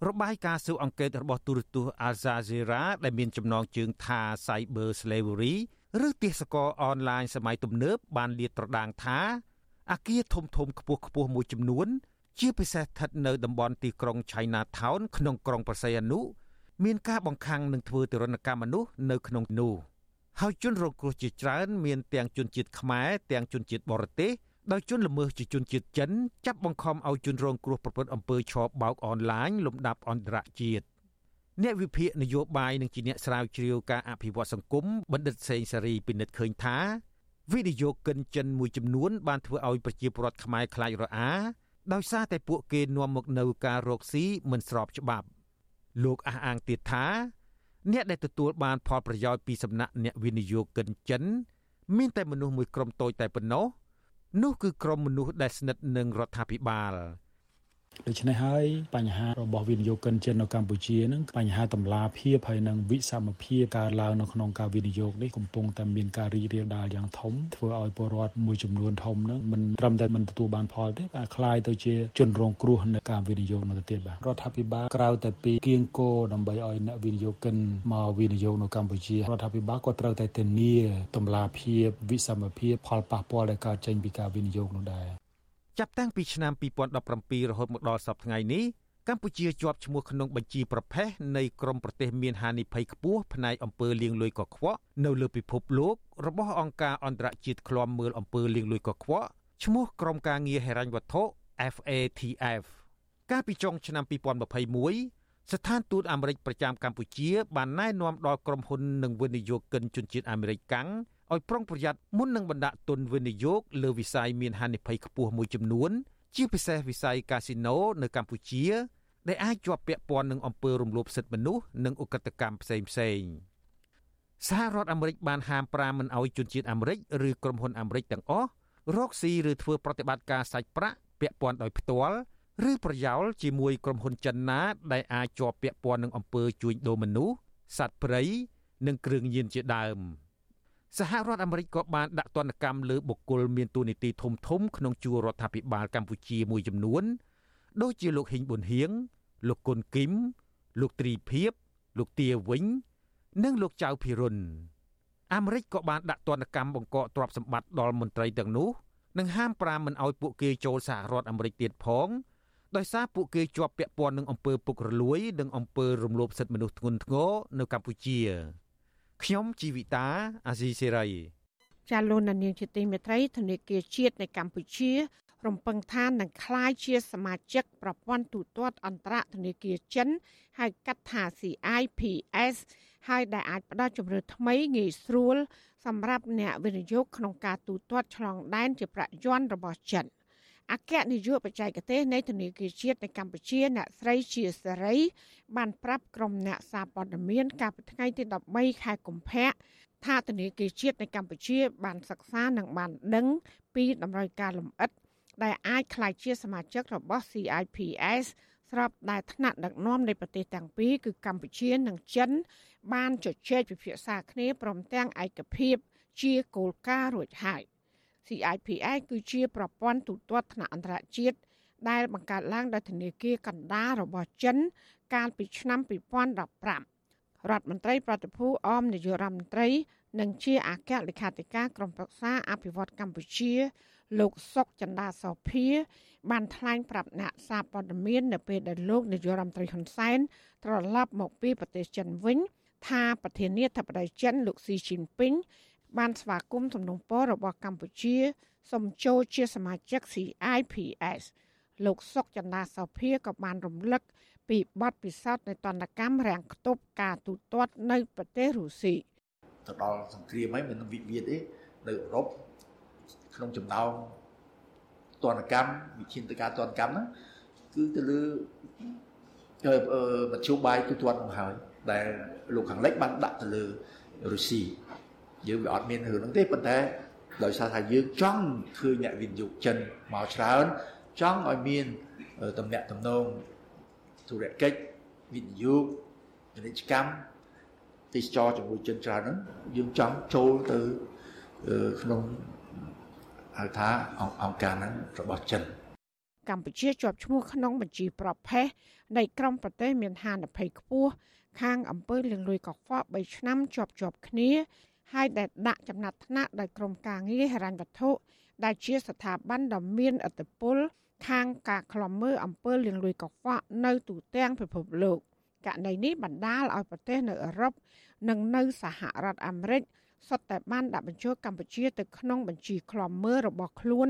របាយការណ៍ស៊ើបអង្កេតរបស់ទូរទស្សន៍ Al Jazeera ដែលមានចំណងជើងថា Cyber Slavery ឬទេសកលអនឡាញសម័យទំនើបបានលាតត្រដាងថាអាគារធំធំខ្ពស់ខ្ពស់មួយចំនួន ជាពិសេសស្ថិតនៅតំបន់ទីក្រុង Chinatown ក្នុងក្រុងប្រស័យអនុមានការបង្ខាំងនិងធ្វើទរណកម្មមនុស្សនៅក្នុងនោះហើយជនរងគ្រោះជាច្រើនមានទាំងជនជាតិខ្មែរទាំងជនជាតិបរទេស ដោយជនល្មើសជាជនជាតិចិនចាប់បង្ខំឲ្យជនរងគ្រោះប្រព្រឹត្តអំពើឆបោកអនឡាញលំដាប់អន្តរជាតិអ្នកវិភាគនយោបាយនិងជាអ្នកស្រាវជ្រាវការអភិវឌ្ឍសង្គមបណ្ឌិតសេងសេរីពិនិត្យឃើញថាវិនិយោគិនចិនមួយចំនួនបានធ្វើឲ្យប្រជាពលរដ្ឋខ្មែរខ្លាចរអាដោយសារតែពួកគេនាំមកនៅការរកស៊ីមិនស្របច្បាប់ លោកអះអាងទៀតថា អ្នកដែលទទួលបានផលប្រយោជន៍ពីសំណាក់អ្នកវិនិយោគិនចិន មានតែមនុស្សមួយក្រុមតូចតែប៉ុណ្ណោះ នោះគឺក្រុមមនុស្សដែលស្និទ្ធនឹងរដ្ឋាភិបាល
ដូច្នេះហើយបញ្ហារបស់វិនិយោគិនចិននៅកម្ពុជានឹងបញ្ហាតម្លាភាពហើយនិងវិសមភាពកើតឡើងនៅក្នុងការវិនិយោគនេះកំពុងតែមានការរីករាលដាលយ៉ាងធំធ្វើឲ្យពលរដ្ឋមួយចំនួនធំនឹងមិនត្រឹមតែមិនទទួលបានផលទេតែคล้ายទៅជាជនរងគ្រោះនៃការវិនិយោគនៅទៅទៀតបាទរដ្ឋាភិបាលក្រៅតែពីគៀងគោដើម្បីឲ្យអ្នកវិនិយោគិនមកវិនិយោគនៅកម្ពុជារដ្ឋាភិបាលក៏ត្រូវតែធានាតម្លាភាពវិសមភាពផលប៉ះពាល់ដែលកើតចេញពីការវិនិយោគនោះដែរ
ចាប់តាំងពីឆ្នាំ2017រហូតមកដល់សប្តាហ៍នេះកម្ពុជាជាប់ឈ្មោះក្នុងបញ្ជីប្រភេទនៃក្រុមប្រទេសមានហានិភ័យខ្ពស់ផ្នែកអំពើលាងលុយកខ្វក់នៅលើពិភពលោករបស់អង្គការអន្តរជាតិឃ្លាំមើលអំពើលាងលុយកខ្វក់ឈ្មោះក្រុមការងារហិរញ្ញវត្ថុ FATF កាលពីចុងឆ្នាំ2021ស្ថានទូតអាមេរិកប្រចាំកម្ពុជាបានណែនាំដល់ក្រុមហ៊ុននិងវិនិយោគិនជនជាតិអាមេរិកកាំង ឲ្យប្រុងប្រយ័ត្នមុននឹងបណ្ដាក់ទុនវិនិយោគលើវិស័យមានហានិភ័យខ្ពស់មួយចំនួន ជាពិសេសវិស័យកាស៊ីណូនៅកម្ពុជាដែលអាចជាប់ពាក់ព័ន្ធនឹងអំពើរំលោភសិទ្ធិមនុស្សនិងឧក្រិដ្ឋកម្មផ្សេងផ្សេងសហរដ្ឋអាមេរិកបានហាមប្រាមមិនឲ្យជនជាតិអាមេរិកឬក្រុមហ៊ុនអាមេរិកទាំងអស់រកស៊ីឬធ្វើប្រតិបត្តិការសាច់ប្រាក់ពាក់ព័ន្ធដោយផ្ទាល់ឬប្រយោលជាមួយក្រុមហ៊ុនចិនណាដែលអាចជាប់ពាក់ព័ន្ធនឹងអំពើជួញដូរមនុស្សសត្វព្រៃនិងគ្រឿងញៀនជាដើម សហរដ្ឋអាមេរិកក៏បានដាក់ទណ្ឌកម្មលើបុគ្គលមានតួនាទីធំធំក្នុងជួររដ្ឋាភិបាលកម្ពុជាមួយចំនួន ដូចជាលោកហ៊ីងប៊ុនហៀងលោកគុនគឹមលោកទ្រីភិបលោកទាវិញ និងលោកចៅភិរុនអាមេរិកក៏បានដាក់ទណ្ឌកម្មបង្កកទ្រព្យសម្បត្តិដល់មន្ត្រីទាំងនោះនិងហាមប្រាមមិនឲ្យពួកគេចូលសហរដ្ឋអាមេរិកទៀតផងដោយសារពួកគេជាប់ពាក់ព័ន្ធនឹងអំពើពុករលួយ និងអំពើរំលោភសិទ្ធិមនុស្សធ្ងន់ធ្ងរនៅកម្ពុជា ខ្ញុំជីវិតាអាស៊ីសេរី
ចាលោកនាងជាទីមេត្រីធនធានជាតិនៃកម្ពុជា រំពឹងថានឹងក្លាយជាសមាជិកប្រព័ន្ធទូទាត់អន្តរធនាគារចិនហៅកាត់ថា CIPS ហើយដែលអាចផ្ដល់ជំរឿថ្មីងាយស្រួលសម្រាប់អ្នកវិនិយោគក្នុងការទូទាត់ឆ្លងដែនជាប្រាក់យន់របស់ចិន អគ្គនាយកបច្ចេកទេសនៃធនាគារជាតិនៅកម្ពុជាអ្នកស្រីជាសេរី បានប្រាប់ក្រុមអ្នកសារព័ត៌មានកាលពីថ្ងៃទី13ខែកុម្ភៈថាធនាគារជាតិនៅកម្ពុជា បានសិក្សានិងបានដឹងពីតម្រូវការលម្អិត ដែលអាចក្លាយជាសមាជិករបស់ CIPS ស្របដែលថ្នាក់ដឹកនាំនៃប្រទេសទាំងពីរគឺកម្ពុជានិងចិន បានជជែកពិភាក្សាគ្នាព្រមទាំងឯកភាពជាគោលការណ៍រួចហើយ CIPI គឺជាប្រព័ន្ធទូទាត់ថ្នាក់អន្តរជាតិដែលបង្កើតឡើងដោយធនាគារកណ្ដាលរបស់ចិន កាលពីឆ្នាំ2015រដ្ឋមន្ត្រីប្រតិភូអមនាយករដ្ឋមន្ត្រី និងជាអគ្គលេខាធិការក្រុមប្រឹក្សាអភិវឌ្ឍកម្ពុជា លោកសុកចន្ទាសោភា បានថ្លែងប្រាប់អ្នកសារព័ត៌មាននៅពេលដែលលោកនាយករដ្ឋមន្ត្រីហ៊ុនសែនត្រឡប់មកពីប្រទេសចិនវិញ ថាប្រធានាធិបតីចិនលោកស៊ីជីនពីង បានស្វាគមន៍សំណុំពររបស់កម្ពុជាសូមចូលជាសមាជិក CIPS លោកសុកចន្ទាសោភាក៏បានរំលឹកពីបទពិសោធន៍នៃតនកម្មរាំងខ្ទប់ការទូទាត់នៅប្រទេសរុស្ស៊ី
ទៅដល់សង្គ្រាមហើយមិនវិវាទទេនៅអឺរ៉ុបក្នុងចំណោមតនកម្មវិធានការតនកម្មហ្នឹងគឺទៅលើមធ្យោបាយទូទាត់នោះហើយដែលលោកខាងលិចបានដាក់ទៅលើរុស្ស៊ី យើងវាអត់មានរឿងហ្នឹងទេប៉ុន្តែដោយសារថាយើងចង់ឃើញអ្នកវិនិយោគចិនមកច្រើនចង់ឲ្យមានតំណែងតំណងធុរកិច្ចវិនិយោគពាណិជ្ជកម្មទេសចរជាមួយចិនច្រើនហ្នឹងយើងចង់ចូលទៅក្នុងហៅថាអង្គការហ្នឹងរបស់ចិន
កម្ពុជាជាប់ឈ្មោះក្នុងបញ្ជីប្រភេទនៃក្រុមប្រទេសមានហានិភ័យខ្ពស់ខាងអំពើលាងលុយកខ្វក់3ឆ្នាំជាប់ជាប់គ្នា ហើយដែលដាក់ចំណាត់ថ្នាក់ដោយក្រមការងារហិរញ្ញវត្ថុដែលជាស្ថាប័នដ៏មានឥទ្ធិពលខាងការខ្លំមើលអំពើលាងលុយកខ្វក់នៅទូទាំងពិភពលោកករណីនេះបណ្ដាលឲ្យប្រទេសនៅអឺរ៉ុបនិងនៅសហរដ្ឋអាមេរិកសុទ្ធតែបានដាក់បញ្ចូលកម្ពុជាទៅក្នុងបញ្ជីខ្លំមើលរបស់ខ្លួន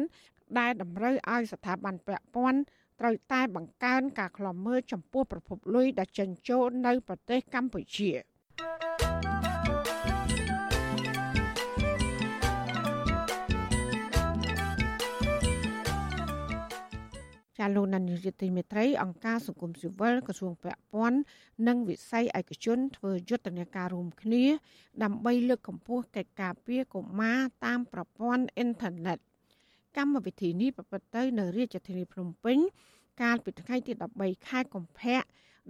ដែលតម្រូវឲ្យស្ថាប័នពាក់ព័ន្ធត្រូវតែបង្កើនការខ្លំមើលចំពោះប្រភពលុយដែលចិញ្ចោលនៅប្រទេសកម្ពុជា។ ចាលោកនាយកទីមេត្រីអង្គការសង្គមស៊ីវិលក្រសួងពាក់ព័ន្ធនិងវិស័យឯកជនធ្វើយុទ្ធនាការរួមគ្នា ដើម្បីលើកកម្ពស់កិច្ចការពារកុមារតាមប្រព័ន្ធអ៊ីនធឺណិតកម្មវិធីនេះប្រព្រឹត្តទៅនៅរាជធានីភ្នំពេញ កាលពីថ្ងៃទី13ខែកុម្ភៈ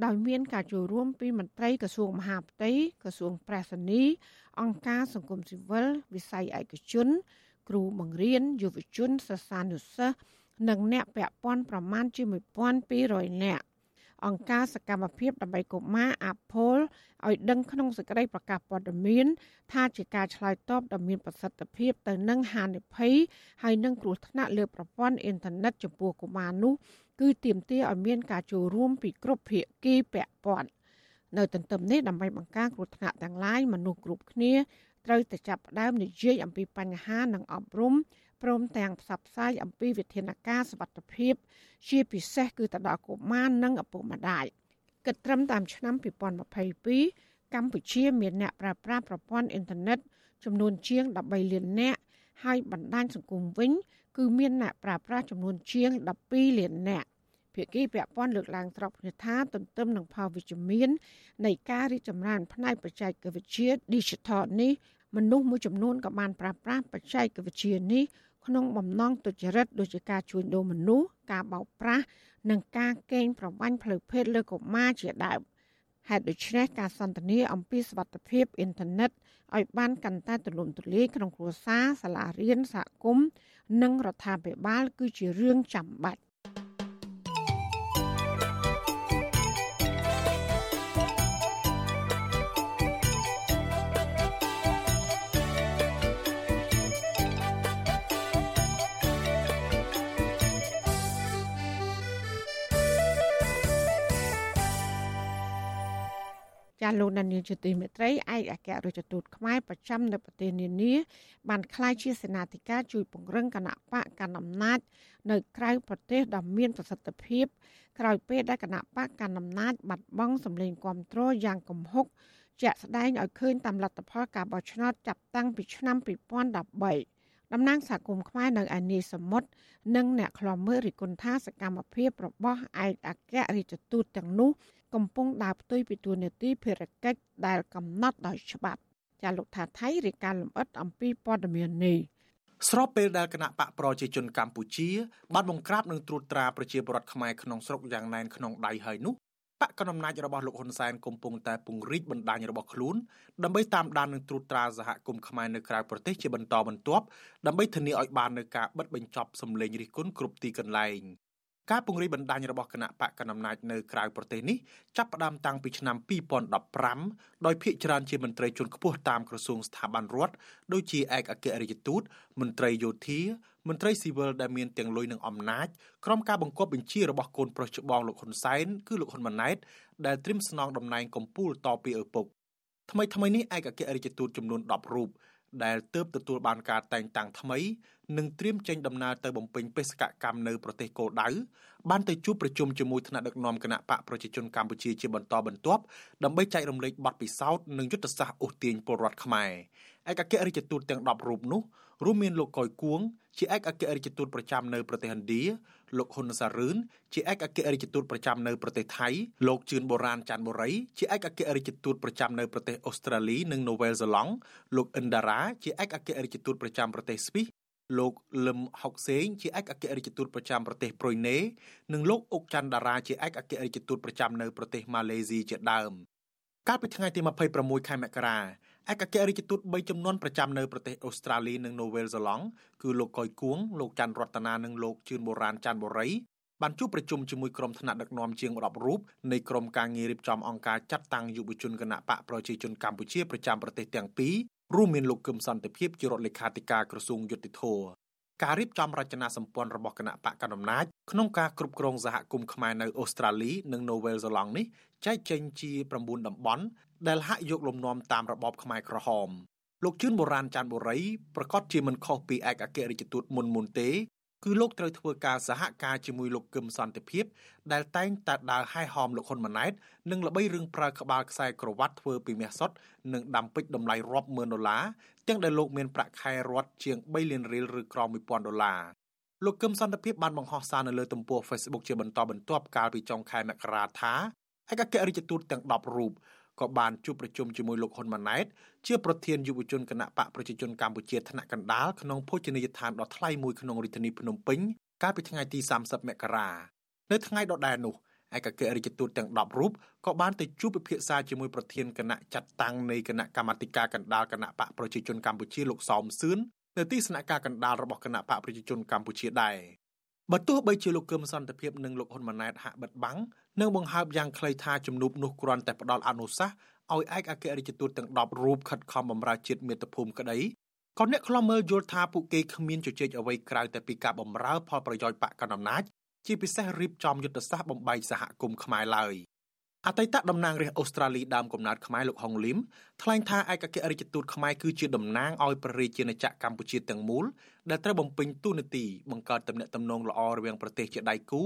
ដោយមានការចូលរួមពីមន្ត្រីក្រសួងមហាផ្ទៃក្រសួងប្រៃសណីអង្គការសង្គមស៊ីវិលវិស័យឯកជន គ្រូបង្រៀនយុវជនសិស្សានុសិស្ស និងអ្នកពាក់ព័ន្ធប្រមាណជា1200នាក់អង្គការសកម្មភាពដើម្បីកុមារអាផលឲ្យដឹងក្នុងសេចក្តីប្រកាសព័ត៌មានថាជាការឆ្លើយតបដ៏មានប្រសិទ្ធភាពទៅនឹងហានិភ័យហើយនឹងគ្រោះថ្នាក់លើប្រព័ន្ធអ៊ីនធឺណិតចំពោះកុមារនោះគឺទាមទារឲ្យមានការចូលរួមពីគ្រប់ភាគីពាក់ព័ន្ធនៅទន្ទឹមនេះដើម្បីបង្ការគ្រោះថ្នាក់ទាំងឡាយមនុស្សគ្រប់គ្នាត្រូវតែចាប់ផ្ដើមនិយាយអំពីបញ្ហានិងអប់រំ ព្រមទាំងផ្សព្វផ្សាយអំពីវិធានការសុវត្ថិភាព ជាពិសេសគឺទៅដល់កុមារនិងឪពុកម្ដាយគិតត្រឹមតាមឆ្នាំ2022កម្ពុជាមានអ្នកប្រើប្រាស់ប្រព័ន្ធអ៊ីនធឺណិតចំនួនជាង13លាននាក់ហើយបណ្ដាញសង្គមវិញ គឺមានអ្នកប្រើប្រាស់ចំនួនជាង12លាននាក់ភាគីពាក់ព័ន្ធលើកឡើងត្រង់គ្នាថាទន្ទឹមនឹងផលវិជ្ជមាននៃការរីកចម្រើនផ្នែកបច្ចេកវិទ្យា Digital នេះមនុស្សមួយចំនួនក៏បានប្រើប្រាស់បច្ចេកវិទ្យានេះ ក្នុងបំណងទុច្ចរិតដូចជាការជួញដូរមនុស្សការបោកប្រាស់និងការកេងប្រវ័ញ្ចផ្លូវភេទលើកុមារជាដើមហេតុដូច្នេះការសន្ទនាអំពីសវត្ថភាពអ៊ីនធឺណិតឲ្យបានកាន់តែទូលំទូលាយក្នុងគ្រួសារសាលារៀនសហគមន៍និងរដ្ឋាភិបាលគឺជារឿងចាំបាច់ ចាលោកដានីលជាទីមេត្រីឯកអគ្គរដ្ឋទូតខ្មែរប្រចាំនៅប្រទេសនានា បានក្លាយជាសេនាធិការជួយពង្រឹងគណៈបកកណ្ដាលអំណាចនៅក្រៅប្រទេសដ៏មានប្រសិទ្ធភាពក្រោយពេលដែលគណៈបកកណ្ដាលអំណាចបាត់បង់សម្លេងគាំទ្រយ៉ាងគំហុកជាក់ស្ដែងឲ្យឃើញតាមលទ្ធផលការបោះឆ្នោតចាប់តាំងពីឆ្នាំ2013តំណាងសហគមន៍ខ្មែរនៅឯនីសមុទ្រនិងអ្នកខ្លាំមើលរិះគន់ថាសកម្មភាពរបស់ឯកអគ្គរដ្ឋទូតទាំងនោះ កំពុងដើរផ្ទុយពីទួលនីតិភារកិច្ចដែលកំណត់ដោយច្បាប់ចាលោកថាថៃរាយការណ៍លម្អិតអំពីព័ត៌មាននេះ
ស្របពេលដែលគណៈបកប្រជាជនកម្ពុជាបានបង្ក្រាបនិងត្រួតត្រាប្រជាពលរដ្ឋខ្មែរក្នុងស្រុកយ៉ាងណែនក្នុងដៃហើយនោះបកកណ្ដាលអំណាចរបស់លោកហ៊ុនសែនកំពុងតែពង្រីកបណ្ដាញរបស់ខ្លួនដើម្បីតាមដាននិងត្រួតត្រាសហគមន៍ខ្មែរនៅក្រៅប្រទេសជាបន្តបន្ទាប់ដើម្បីធានាឲ្យបាននូវការបិទបញ្ចប់សម្លេងរិះគន់គ្រប់ទីកន្លែង ការពង្រីកបណ្ដាញរបស់គណៈបកកណ្ដាលអំណាចនៅក្រៅប្រទេសនេះចាប់ផ្ដើមតាំងពីឆ្នាំ2015ដោយភាគច្រើនជាមន្ត្រីជាន់ខ្ពស់តាមក្រសួងស្ថាប័នរដ្ឋដូចជាឯកអគ្គរដ្ឋទូតមន្ត្រីយោធាមន្ត្រីស៊ីវិលដែលមានទាំងលុយនិងអំណាចក្រុមការបង្គាប់បញ្ជារបស់កូនប្រុសច្បងលោកហ៊ុនសែនគឺលោកហ៊ុនម៉ាណែតដែលត្រៀមស្នងតំណែងកម្ពុជាតពីឪពុកថ្មីថ្មីនេះឯកអគ្គរដ្ឋទូតចំនួន10រូប ដែលទើបទទួលបានការតែងតាំងថ្មីនិងត្រៀមចេញដំណើរទៅបំពេញបេសកកម្មនៅប្រទេសគោលដៅបានទៅជួបប្រជុំជាមួយថ្នាក់ដឹកនាំគណៈបកប្រជាជនកម្ពុជាជាបន្តបន្ទាប់ដើម្បីចែករំលែកបទពិសោធន៍និងយុទ្ធសាស្ត្រអូសទាញពលរដ្ឋខ្មែរឯកអគ្គរដ្ឋទូតទាំង10រូបនោះ រួមមានលោកកុយគួងជាឯកអគ្គរដ្ឋទូតប្រចាំនៅប្រទេសឥណ្ឌាលោកហ៊ុនសារឿនជាឯកអគ្គរដ្ឋទូតប្រចាំនៅប្រទេសថៃលោកជឿនបូរ៉ានច័ន្ទបុរីជាឯកអគ្គរដ្ឋទូតប្រចាំនៅប្រទេសអូស្ត្រាលីនិងនូវែលសេឡង់លោកអិនដារ៉ាជាឯកអគ្គរដ្ឋទូតប្រចាំប្រទេសស្វីសលោកលឹមហុកសេងជាឯកអគ្គរដ្ឋទូតប្រចាំប្រទេសប្រុយណេនិងលោកអុកច័ន្ទតារាជាឯកអគ្គរដ្ឋទូតប្រចាំនៅប្រទេសម៉ាឡេស៊ីជាដើមកាលពីថ្ងៃទី26ខែមករា ឯកអគ្គរដ្ឋទូត3ចំនួនប្រចាំនៅប្រទេសអូស្ត្រាលីនិងនូវែលសេឡង់គឺលោកកុយគួងលោកច័ន្ទរតនានិងលោកជឿនបូរ៉ានច័ន្ទបូរីបានជួបប្រជុំជាមួយក្រុមថ្នាក់ដឹកនាំជាង10រូបនៃក្រុមការងាររៀបចំអង្គការចាត់តាំងយុវជនគណៈបកប្រជាជនកម្ពុជាប្រចាំប្រទេសទាំងពីររួមមានលោកកឹមសន្តិភាពជារដ្ឋលេខាធិការក្រសួងយុតិធធការរៀបចំរចនាសម្ព័ន្ធរបស់គណៈបកកណ្ដាលអំណាចក្នុងការគ្រប់គ្រងសហគមន៍ខ្មែរនៅអូស្ត្រាលីនិងនូវែលសេឡង់នេះចែកចេញជា9តំបន់ ដែលហាក់យកលំនាំតាមរបបខ្មែរក្រហមលោកជឿនបូរ៉ានច័ន្ទបុរីប្រកាសជាមិនខុសពីឯកអគ្គរដ្ឋទូតមុនមុនទេគឺលោកត្រូវធ្វើការសហការជាមួយលោកកឹមសន្តិភាព ដែលតែងតែដើរហែហោមលោកហ៊ុនម៉ាណែតនិងល្បីរឿងប្រើក្បាលខ្សែក្រវ៉ាត់ធ្វើពីមាសសុទ្ធនិងដាំពេជ្រតម្លៃរាប់ម៉ឺនដុល្លារទាំងដែលលោកមានប្រាក់ខែរត់ជាង3លានរៀលឬក្រោម1000ដុល្លារលោកកឹមសន្តិភាពបានបង្ហោះសារនៅលើទំព័រ Facebook ជាបន្តបន្ទាប់កាលពីចុងខែមករាថាឯកអគ្គរដ្ឋទូតទាំង10រូប ក៏បានជួបប្រជុំជាមួយលោកហ៊ុនម៉ាណែតជាប្រធានយុវជនគណៈបកប្រជាជនកម្ពុជាថ្នាក់កណ្ដាលក្នុងភោជនីយដ្ឋានដ៏ថ្លៃមួយក្នុងរាជធានីភ្នំពេញកាលពីថ្ងៃទី30មករានៅថ្ងៃដដែលនោះឯកអគ្គរដ្ឋទូតទាំង10រូបក៏បានទៅជួបពិភាក្សាជាមួយប្រធានគណៈចាត់តាំងនៃគណៈកម្មាធិការកណ្ដាលគណៈបកប្រជាជនកម្ពុជាលោកសោមសឿននៅទីស្នាក់ការកណ្ដាលរបស់គណៈបកប្រជាជនកម្ពុជាដែរ បើទោះបីជាលោកកឹមសន្តិភាពនិងលោកហ៊ុនម៉ាណែតហាក់បិទបាំងនិងបង្ហើបយ៉ាងខ្លីថាជំនួបនោះគ្រាន់តែផ្ដល់អនុសាសន៍ឲ្យឯកអគ្គរដ្ឋទូតទាំង10រូបខិតខំបម្រើជាតិមាតុភូមិក្តីក៏អ្នកខ្លំមើលយល់ថាពួកគេគ្មានជជែកអ្វីក្រៅតែពីការបម្រើផលប្រយោជន៍បកកណ្ដាលអំណាចជាពិសេសរៀបចំយុទ្ធសាស្ត្របំបែកសហគមន៍ខ្មែរឡើយ អតីតតំណាងរាស្ត្រអូស្ត្រាលីដើមកំណើតខ្មែរលោកហុងលឹមថ្លែងថាឯកអគ្គរដ្ឋទូតខ្មែរគឺជាតំណាងឲ្យព្រះរាជាណាចក្រកម្ពុជាទាំងមូលដែលត្រូវបំពេញតួនាទីបង្កើតទំនាក់ទំនងល្អរវាងប្រទេសជាដៃគូ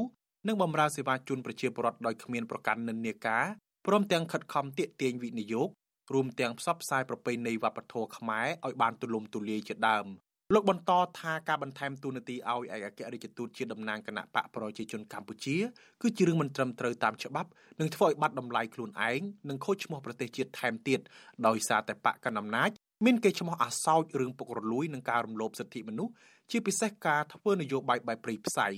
និងបម្រើសេវាជូនប្រជាពលរដ្ឋដោយគ្មានប្រកាន់និន្នាការព្រមទាំងខិតខំទាក់ទាញវិនិយោគរួមទាំងផ្សព្វផ្សាយប្រពៃណីវប្បធម៌ខ្មែរឲ្យបានទូលំទូលាយជាដើម លោកបន្តថាការបន្ថែមទូនាទីឲ្យឯកអគ្គរដ្ឋទូតជាតំណាងគណៈបកប្រជាជនកម្ពុជាគឺជារឿងមិនត្រឹមត្រូវតាមច្បាប់និងធ្វើឲ្យបាត់តម្លៃខ្លួនឯងនិងខូចឈ្មោះប្រទេសជាតិថែមទៀតដោយសារតែបកកណ្ដាលអំណាចមានកេរ្តិ៍ឈ្មោះអាសោចរឿងពុករលួយនិងការរំលោភសិទ្ធិមនុស្សជាពិសេសការធ្វើនយោបាយបែបព្រៃផ្សៃ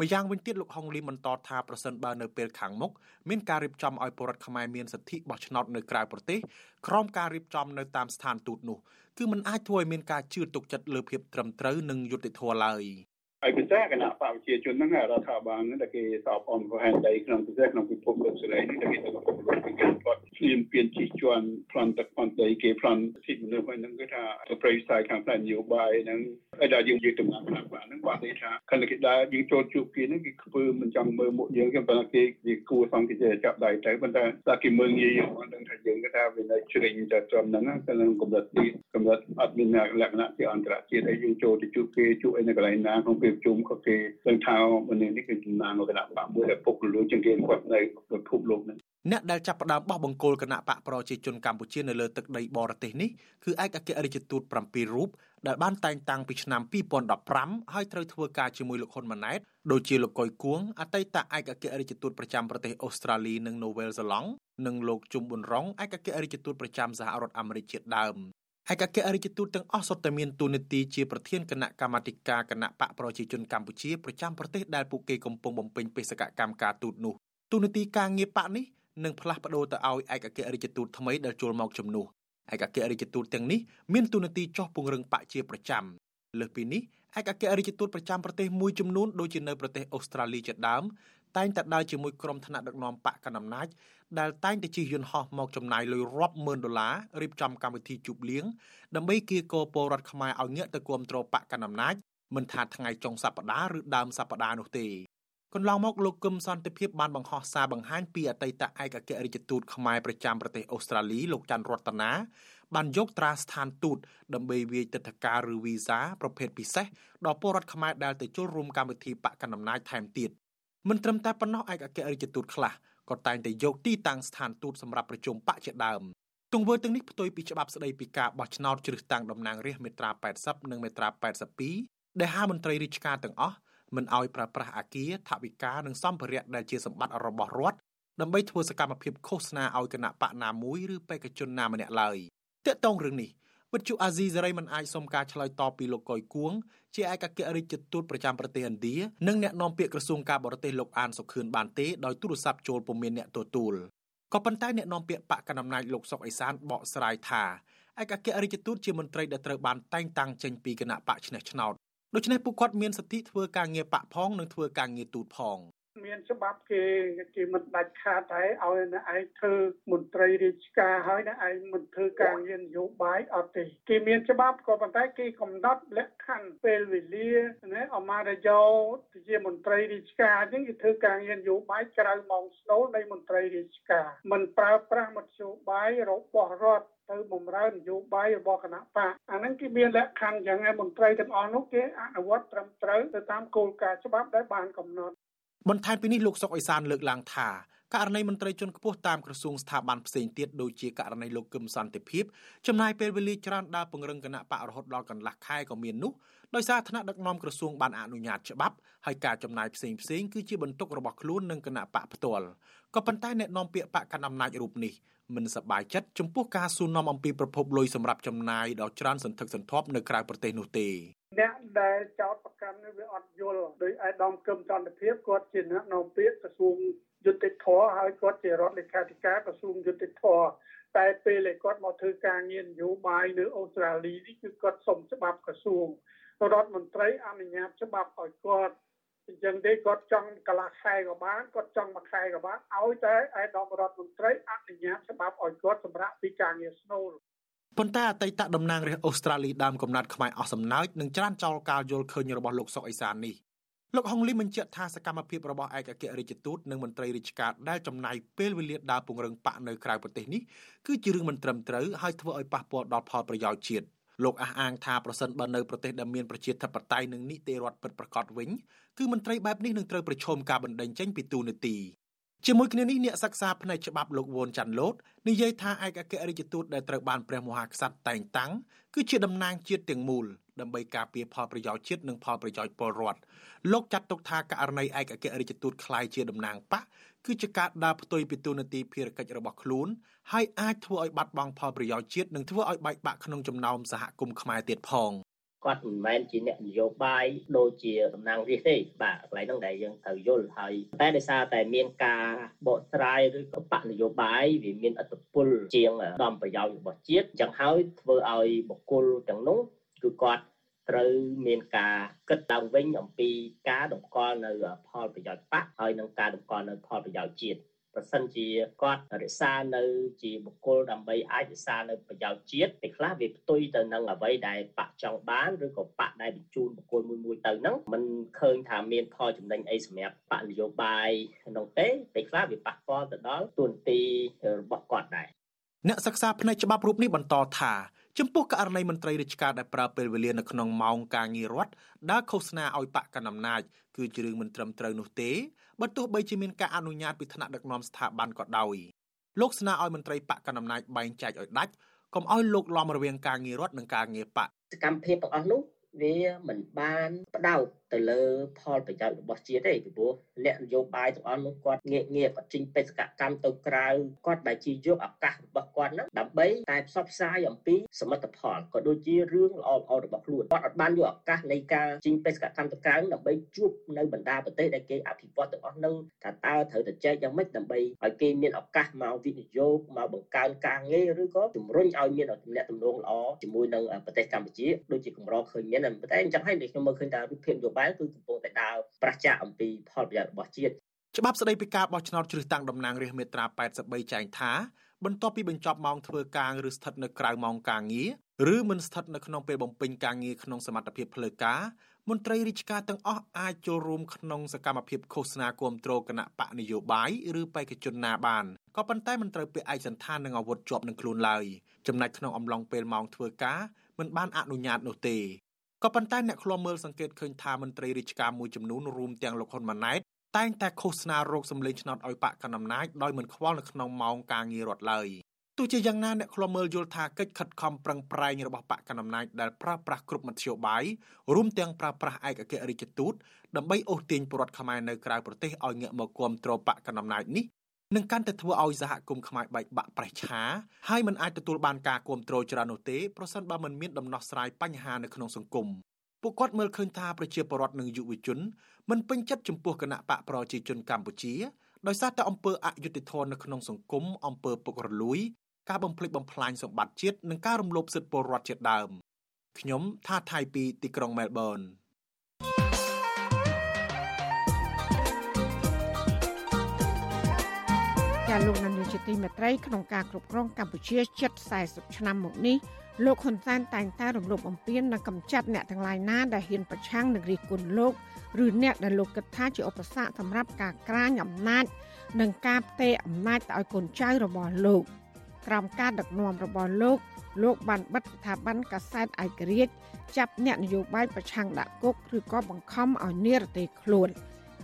ម្យ៉ាងវិញទៀតលោកហុងលីបន្តថាប្រសិនបើនៅពេលខាងមុខមានការរៀបចំឲ្យពលរដ្ឋខ្មែរមានសិទ្ធិបោះឆ្នោតនៅក្រៅប្រទេសក្រោមការរៀបចំនៅតាមស្ថានទូតនោះគឺมันអាចធ្វើឲ្យមានការជឿទុកចិត្តលើភាពត្រឹមត្រូវនិងយុត្តិធម៌ឡើយ។
ហើយពិសេសគណៈបព្វជិជនហ្នឹងរដ្ឋាភិបាលហ្នឹងដែលគេសោបអនប្រហែលដីក្នុងពិសេសក្នុងពិភពលោកសេរីនេះដែលគេទៅប្រកបពីការគាត់ឈ្លានពានជិះជាន់ប្លន់ទឹកប្លន់ដីគេប្លន់សិទ្ធិមនុស្សហ្នឹងគឺថាទៅប្រៃផ្សាយខាងផ្នែកនយោបាយហ្នឹងហើយដល់យើងយើងដំណើរគណៈបព្វហ្នឹងគាត់និយាយថាខណៈគេដើរយើងចូលជួបគេហ្នឹងគេខ្ពើមិនចង់មើលមុខយើងគេប៉ុន្តែគេគេគួរសង្កេតចាប់ដៃទៅប៉ុន្តែតែគេមើលងាយយើងអត់ដឹងថាយើងគេថាវានៅជ្រិញទៅត្រឹមហ្នឹងក្នុងកម្រិតទីកម្រិតអត់មានលក្ខណៈជាអន្តរជាតិហើយយើងចូលទៅជួបគេជួបអីនៅកន្លែងណាក្នុងពេលប្រជុំក៏គេដឹងថាមនុស្សនេះគឺចំណានគណៈបកមួយដែលពុករលួយជាងគេគាត់នៅពិភពលោកនេះ
អ្នកដែលចាប់ផ្ដើមបោះបង្គោលគណៈបកប្រជាជនកម្ពុជានៅលើទឹកដីបរទេសនេះគឺឯកអគ្គរដ្ឋទូត7រូបដែលបានតែងតាំងពីឆ្នាំ2015ហើយត្រូវធ្វើការជាមួយលោកហ៊ុនម៉ាណែតដូចជាលោកកុយគួងអតីតឯកអគ្គរដ្ឋទូតប្រចាំប្រទេសអូស្ត្រាលីនិងនូវែលសេឡង់និងលោកជុំប៊ុនរងឯកអគ្គរដ្ឋទូតប្រចាំសហរដ្ឋអាមេរិកជាដើមឯកអគ្គរដ្ឋទូតទាំងអស់សុទ្ធតែមានតួនាទីជាប្រធានគណៈកម្មាធិការគណៈបកប្រជាជនកម្ពុជាប្រចាំប្រទេសដែលពួកគេកំពុងបំពេញបេសកកម្មការទូតនោះតួនាទីការងារបកនេះ នឹងផ្លាស់ប្ដូរទៅឲ្យឯកអគ្គរដ្ឋទូតថ្មីដែលចូលមកជំនួសឯកអគ្គរដ្ឋទូតទាំងនេះមានតួនាទីចោះពង្រឹងបកជាប្រចាំលើសពីនេះឯកអគ្គរដ្ឋទូតប្រចាំប្រទេសមួយចំនួនដូចជានៅប្រទេសអូស្ត្រាលីជាដើមតែងតែដើរជាមួយក្រុមថ្នាក់ដឹកនាំបកកណ្ដាលអំណាចដែលតែងតែជិះយន្តហោះមកចំណាយលុយរាប់ម៉ឺនដុល្លាររៀបចំកម្មវិធីជប់លៀងដើម្បីគៀកោពលរដ្ឋខ្មែរឲ្យងាកទៅគ្រប់គ្រងបកកណ្ដាលអំណាចមិនថាថ្ងៃចុងសប្តាហ៍ឬដើមសប្តាហ៍នោះទេ កន្លងមកលោកគឹមសន្តិភាពបានបង្ហោះសារបង្ហាញពីអតីតឯកអគ្គរដ្ឋទូតខ្មែរប្រចាំប្រទេសអូស្ត្រាលីលោកច័ន្ទរតនាបានយកត្រាស្ថានទូតដើម្បីវាយទឹកធការឬវីសាប្រភេទពិសេសដល់ពលរដ្ឋខ្មែរដែលទៅចូលរួមកម្មវិធីបកកណ្ដាលអំណាចថែមទៀតមិនត្រឹមតែប៉ុណ្ណោះឯកអគ្គរដ្ឋទូតខ្លះក៏តែងតែយកទីតាំងស្ថានទូតសម្រាប់ប្រជុំបកជាដើមទង្វើទាំងនេះផ្ទុយពីច្បាប់ស្តីពីការបោះឆ្នោតជ្រើសតាំងតំណាងរាស្ត្រមាត្រា80និងមាត្រា82ដែលហាមន្ត្រីរាជការទាំងអស់ មិនឲ្យប្រើប្រាស់អាគារថវិកានិងសម្ភារៈដែលជាសម្បត្តិរបស់រដ្ឋដើម្បីធ្វើសកម្មភាពឃោសនាឲ្យគណៈបកណាមួយឬបេក្ខជនណាម្នាក់ឡើយតើតងរឿងនេះវិទ្យុអាស៊ីសេរីមិនអាចសុំការឆ្លើយតបពីលោកកុយគួងជាឯកអគ្គរដ្ឋទូតប្រចាំប្រទេសឥណ្ឌានិងអ្នកនាំពាក្យក្រសួងការបរទេសលោកអានសុខឿនបានទេដោយទូរស័ព្ទចូលពុំមានអ្នកទទួលក៏ប៉ុន្តែអ្នកនាំពាក្យបកកណ្ដាលអំណាចលោកសុកអេសានបកស្រាយថាឯកអគ្គរដ្ឋទូតជាមន្ត្រីដែលត្រូវបានតែងតាំងចេញពីគណៈបកឆ្នះឆ្នោត ដូច្នេះពួកគាត់មានសិទ្ធិធ្វើការងារបកផងនិងធ្វើការងារទូតផង
មានច្បាប់គេគេមិនដាច់ខាតតែឲ្យអ្នកឯងធ្វើមន្ត្រីរាជការហើយអ្នកឯងមិនធ្វើការងារនយោបាយអត់ទេគេមានច្បាប់ក៏ប៉ុន្តែគេកំណត់លក្ខខណ្ឌពេលវេលាណាអមារយោជាមន្ត្រីរាជការអញ្ចឹងគេធ្វើការងារនយោបាយក្រៅម៉ោងស្នូលនៃមន្ត្រីរាជការមិនប្រើប្រាស់មធ្យោបាយរបស់រដ្ឋ ទៅបំរើនយោបាយរបស់គណៈបកអាហ្នឹងគេមានលក្ខខណ្ឌយ៉ាងណាមន្ត្រីទាំងអស់នោះគេអនុវត្តត្រឹមត្រូវទៅតាមគោលការណ៍ច្បាប់ដែលបានកំណត់
បន្ថែមពីនេះលោកសុកអេសានលើកឡើងថាករណីមន្ត្រីជាន់ខ្ពស់តាមក្រសួងស្ថាប័នផ្សេងទៀតដូចជាករណីលោកកឹមសន្តិភាពចំណាយពេលវេលាច្រើនដើរពង្រឹងគណៈបករហូតដល់កន្លះខែក៏មាននោះ ដោយសារថ្នាក់ដឹកនាំក្រសួងបានអនុញ្ញាតច្បាប់ហើយការចំណាយផ្សេងផ្សេងគឺជាបន្ទុករបស់ខ្លួននិងគណៈបកផ្ទាល់ក៏ប៉ុន្តែអ្នកនាំពាក្យបកកណ្ដាលអំណាចរូបនេះមិនសប្បាយចិត្តចំពោះការសួរនាំអំពីប្រភពលុយសម្រាប់ចំណាយដ៏ច្រើនសន្ធឹកសន្ធាប់នៅក្រៅប្រទេសនោះទេ
អ្នកដែលចោតប្រកាន់នេះវាអត់យល់ដោយឯកឧត្តមកឹមចន្ទភាពគាត់ជាអ្នកនាំពាក្យក្រសួងយុតិធធហើយគាត់ជារដ្ឋលេខាធិការក្រសួងយុតិធធតែពេលគាត់មកធ្វើការងារនយោបាយនៅអូស្ត្រាលីនេះគឺគាត់សុំច្បាប់ក្រសួង រដ្ឋមន្ត្រីអនុញ្ញាតច្បាប់ឲ្យគាត់អញ្ចឹងទេគាត់ចង់កន្លះខែក៏បានគាត់ចង់មួយខែក៏បានឲ្យតែឯកឧត្តមរដ្ឋមន្ត្រីអនុញ្ញាតច្បាប់ឲ្យគាត់សម្រាប់ពីការងារស្នូល
ប៉ុន្តែអតីតតំណាងរាស្ត្រអូស្ត្រាលីដើមកំណត់ខ្មែរអស់សំណើចនឹងច្រានចោលការយល់ឃើញរបស់លោកសុកអេសាននេះលោកហុងលីបញ្ជាក់ថាសកម្មភាពរបស់ឯកអគ្គរដ្ឋទូតនិងមន្ត្រីរាជការដែលចំណាយពេលវេលាដើរពង្រឹងបកនៅក្រៅប្រទេសនេះគឺជារឿងមិនត្រឹមត្រូវហើយធ្វើឲ្យប៉ះពាល់ដល់ផលប្រយោជន៍ជាតិ លោកអះអាងថាប្រសិនបើនៅប្រទេសដែលមានប្រជាធិបតេយ្យនិងនីតិរដ្ឋពិតប្រាកដវិញគឺមន្ត្រីបែបនេះនឹងត្រូវប្រឈមការបណ្តេញចេញពីទូនាទី ជាមួយគ្នានេះអ្នកសិក្សាផ្នែកច្បាប់លោកវ៉ុនចាន់ឡូតនិយាយថាឯកអគ្គរដ្ឋទូតដែលត្រូវបានព្រះមហាក្សត្រតែងតាំងគឺជាតំណាងជាតិទាំងមូលដើម្បីការពារផលប្រយោជន៍ជាតិនិងផលប្រយោជន៍ពលរដ្ឋលោកចាត់ទុកថាករណីឯកអគ្គរដ្ឋទូតคล้ายជាតំណាងបក គឺជាការដើរផ្ទុយពីទូនាទីភារកិច្ចរបស់ខ្លួនហើយអាចធ្វើឲ្យបាត់បង់ផលប្រយោជន៍ជាតិនិងធ្វើឲ្យបែកបាក់ក្នុងចំណោមសហគមន៍ខ្មែរទៀតផង
គាត់មិនមែនជាអ្នកនយោបាយដូចជាតំណាងរាស្ត្រទេបាទកន្លែងហ្នឹងដែលយើងត្រូវយល់ហើយតែដោយសារតែមានការបកស្រាយឬក៏បកនយោបាយវាមានអត្តពលជាងដំប្រយោជន៍របស់ជាតិអញ្ចឹងហើយធ្វើឲ្យបុគ្គលទាំងនោះគឺគាត់ ត្រូវមានការគិតឡើងវិញអំពីការតម្កល់នៅផលប្រយោជន៍បកហើយនិងការតម្កល់នៅផលប្រយោជន៍ជាតិប្រសិនជាគាត់រក្សានៅជាបុគ្គលដើម្បីអាចរក្សានៅប្រយោជន៍ជាតិពេលខ្លះវាផ្ទុយទៅនឹងអ្វីដែលបកចង់បានឬក៏បកដែលបញ្ជូនបុគ្គលមួយមួយទៅហ្នឹងมันឃើញថាមានផលចំណេញអីសម្រាប់បកនយោបាយនោះទេពេលខ្លះវាប៉ះពាល់ទៅដល់ទួនាទីរបស់គាត់ដែរ
អ្នកសិក្សាផ្នែកច្បាប់រូបនេះបន្តថា ចំពោះករណីមន្ត្រីរាជការដែលប្រើពេលវេលានៅក្នុងម៉ោងការងាររដ្ឋដើរឃោសនាឲ្យបកកណ្ដាលអំណាចគឺជារឿងមិនត្រឹមត្រូវនោះទេបើទោះបីជាមានការអនុញ្ញាតពីថ្នាក់ដឹកនាំស្ថាប័នក៏ដោយលោកស្នើឲ្យមន្ត្រីបកកណ្ដាលអំណាចបែងចែកឲ្យដាច់កុំឲ្យលោកលំរវាងការងាររដ្ឋនិងការងារបក
សកម្មភាពទាំងអស់នោះវាមិនបានផ្ដោត ទៅលើផលប្រយោជន៍របស់ជាតិទេពីព្រោះអ្នកនយោបាយទាំងអស់នោះគាត់ងាកងាកគាត់ចេញបេសកកម្មទៅក្រៅគាត់ដែលជាយកឱកាសរបស់គាត់ហ្នឹងដើម្បីតែផ្សព្វផ្សាយអំពីសមិទ្ធផលក៏ដូចជារឿងល្អល្អរបស់ខ្លួនគាត់អត់បានយកឱកាសនៃការចេញបេសកកម្មទៅក្រៅដើម្បីជួបនៅបណ្ដាប្រទេសដែលគេអភិវឌ្ឍទាំងអស់ហ្នឹងថាតើត្រូវតែចែកយ៉ាងម៉េចដើម្បីឲ្យគេមានឱកាសមកវិនិយោគមកបង្កើនការងារឬក៏ជំរុញឲ្យមានទំនាក់ទំនងល្អជាមួយនឹងប្រទេសកម្ពុជាដូចជាកម្រឃើញមានតែអញ្ចឹងហើយខ្ញុំមើលឃើញថារូបភាពនយោបាយគឺកំពុងតែដើរប្រឆាំងអំពីផលប្រយោជន៍របស់ជាតិ
ច្បាប់ស្តីពីការបោះឆ្នោតជ្រើសតាំងតំណាងរាស្ត្រមាត្រា83ចែងថាបន្ទាប់ពីបញ្ចប់ម៉ោងធ្វើការឬស្ថិតនៅក្រៅម៉ោងការងារឬមិនស្ថិតនៅក្នុងពេលបំពេញការងារក្នុងសមត្ថភាពផ្លូវការមន្ត្រីរាជការទាំងអស់អាចចូលរួមក្នុងសកម្មភាពឃោសនាគាំទ្រគណៈបកនយោបាយឬបេក្ខជនណាបានក៏ប៉ុន្តែមិនត្រូវពាក់ឯកសណ្ឋាននិងអាវុធជាប់នឹងខ្លួនឡើយចំណែកក្នុងអំឡុងពេលម៉ោងធ្វើការមិនបានអនុញ្ញាតនោះទេ ក៏ប៉ុន្តែអ្នកឃ្លាំមើលសង្កេតឃើញថាមន្ត្រីរាជការមួយចំនួនរួមទាំងលោកហ៊ុនម៉ាណែតតែងតែឃោសនារោគសម្លេងឆ្នោតឲ្យបកកណ្ដាលអំណាចដោយមិនខ្វល់នៅក្នុងម៉ោងការងាររដ្ឋឡើយទោះជាយ៉ាងណាអ្នកឃ្លាំមើលយល់ថាកិច្ចខិតខំប្រឹងប្រែងរបស់បកកណ្ដាលអំណាចដែលប្រើប្រាស់គ្រប់មធ្យោបាយរួមទាំងប្រើប្រាស់ឯកអគ្គរដ្ឋទូតដើម្បីអូសទាញពលរដ្ឋខ្មែរនៅក្រៅប្រទេសឲ្យងាកមកគាំទ្របកកណ្ដាលអំណាចនេះ នឹងកាន់តែធ្វើឲ្យសហគមន៍ខ្មែរបែកបាក់ប្រេះឆាហើយមិនអាចទទួលបានការគ្រប់គ្រងច្រើននោះទេប្រសិនបើមិនមានដំណោះស្រាយបញ្ហានៅក្នុងសង្គមពួកគាត់មើលឃើញថាប្រជាពលរដ្ឋនិងយុវជនមិនពេញចិត្តចំពោះគណៈបកប្រជាជនកម្ពុជាដោយសារតែអំពើអយុត្តិធម៌នៅក្នុងសង្គមអំពើពុករលួយការបំផ្លិចបំផ្លាញសម្បត្តិជាតិនិងការរំលោភសិទ្ធិពលរដ្ឋជាដើមខ្ញុំថាថៃពីទីក្រុងមែលប៊ន
ចាលោកនាយកជាទីមេត្រីក្នុងការគ្រប់គ្រងកម្ពុជាជិត40ឆ្នាំមកនេះលោកហ៊ុនសែនតែងតែរំលោភបំពាននិងកម្ចាត់អ្នកទាំងឡាយណាដែលហ៊ានប្រឆាំងនឹងរិះគន់លោកឬអ្នកដែលលោកគិតថាជាឧបសគ្គសម្រាប់ការក្រាញអំណាចនិងការផ្ទេរអំណាចទៅឲ្យកូនចៅរបស់លោកក្រោមការដឹកនាំរបស់លោកលោកបានបិទស្ថាប័នកាសែតឯករាជ្យចាប់អ្នកនយោបាយប្រឆាំងដាក់គុកឬក៏បង្ខំឲ្យនិរទេសខ្លួន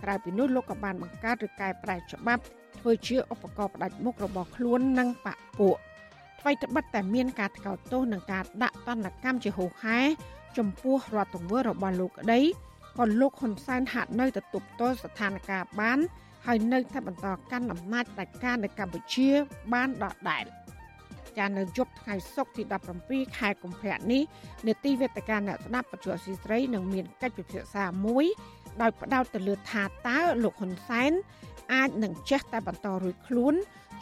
ក្រៅពីនោះលោកក៏បានបង្កើតឬកែប្រែច្បាប់ ធ្វើជាឧបករណ៍ផ្ដាច់មុខរបស់ខ្លួននិងបកពួកអ្វីត្បិតតែមានការថ្កោលទោសនិងការដាក់ទណ្ឌកម្មជាហូរហែចំពោះរដ្ឋទង្វើរបស់លោកក្តីក៏លោកហ៊ុនសែនហាក់នៅតែទប់ទល់ស្ថានភាពបានហើយនៅតែបន្តកាន់អំណាចផ្ដាច់ការនៅកម្ពុជាបានដដែលចានៅយប់ថ្ងៃសុក្រទី17ខែកុម្ភៈនេះនេតិវេទិកាអ្នកស្ដាប់បច្ចុប្បន្នស៊ីស្រីនឹងមានកិច្ចពិភាក្សាមួយដោយផ្ដោតទៅលើថាតើលោកហ៊ុនសែន អាចនឹងចេះតែបន្តរួចខ្លួន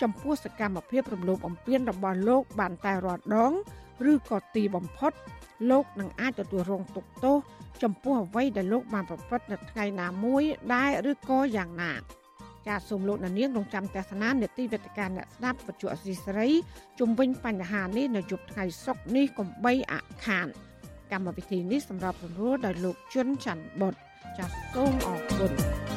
ចំពោះសកម្មភាពរំលោភបំពានរបស់លោកបានតែរាល់ដង ឬក៏ទីបំផុត លោកនឹងអាចទទួលរងទុក្ខទោសចំពោះអ្វីដែលលោកបានប្រព្រឹត្តនៅថ្ងៃណាមួយដែរឬក៏យ៉ាងណាចាសសូមលោកនាងរងចាំទស្សនានេតិវេទិកាអ្នកស្ដាប់បច្ចុប្បន្នអសីស្រីជំវិញបញ្ហានេះនៅយប់ថ្ងៃសុក្រនេះកុំបីអខាន កម្មវិធីនេះសម្រាប់សម្រួលដោយលោកជុនច័ន្ទបុតចាសសូមអរគុណ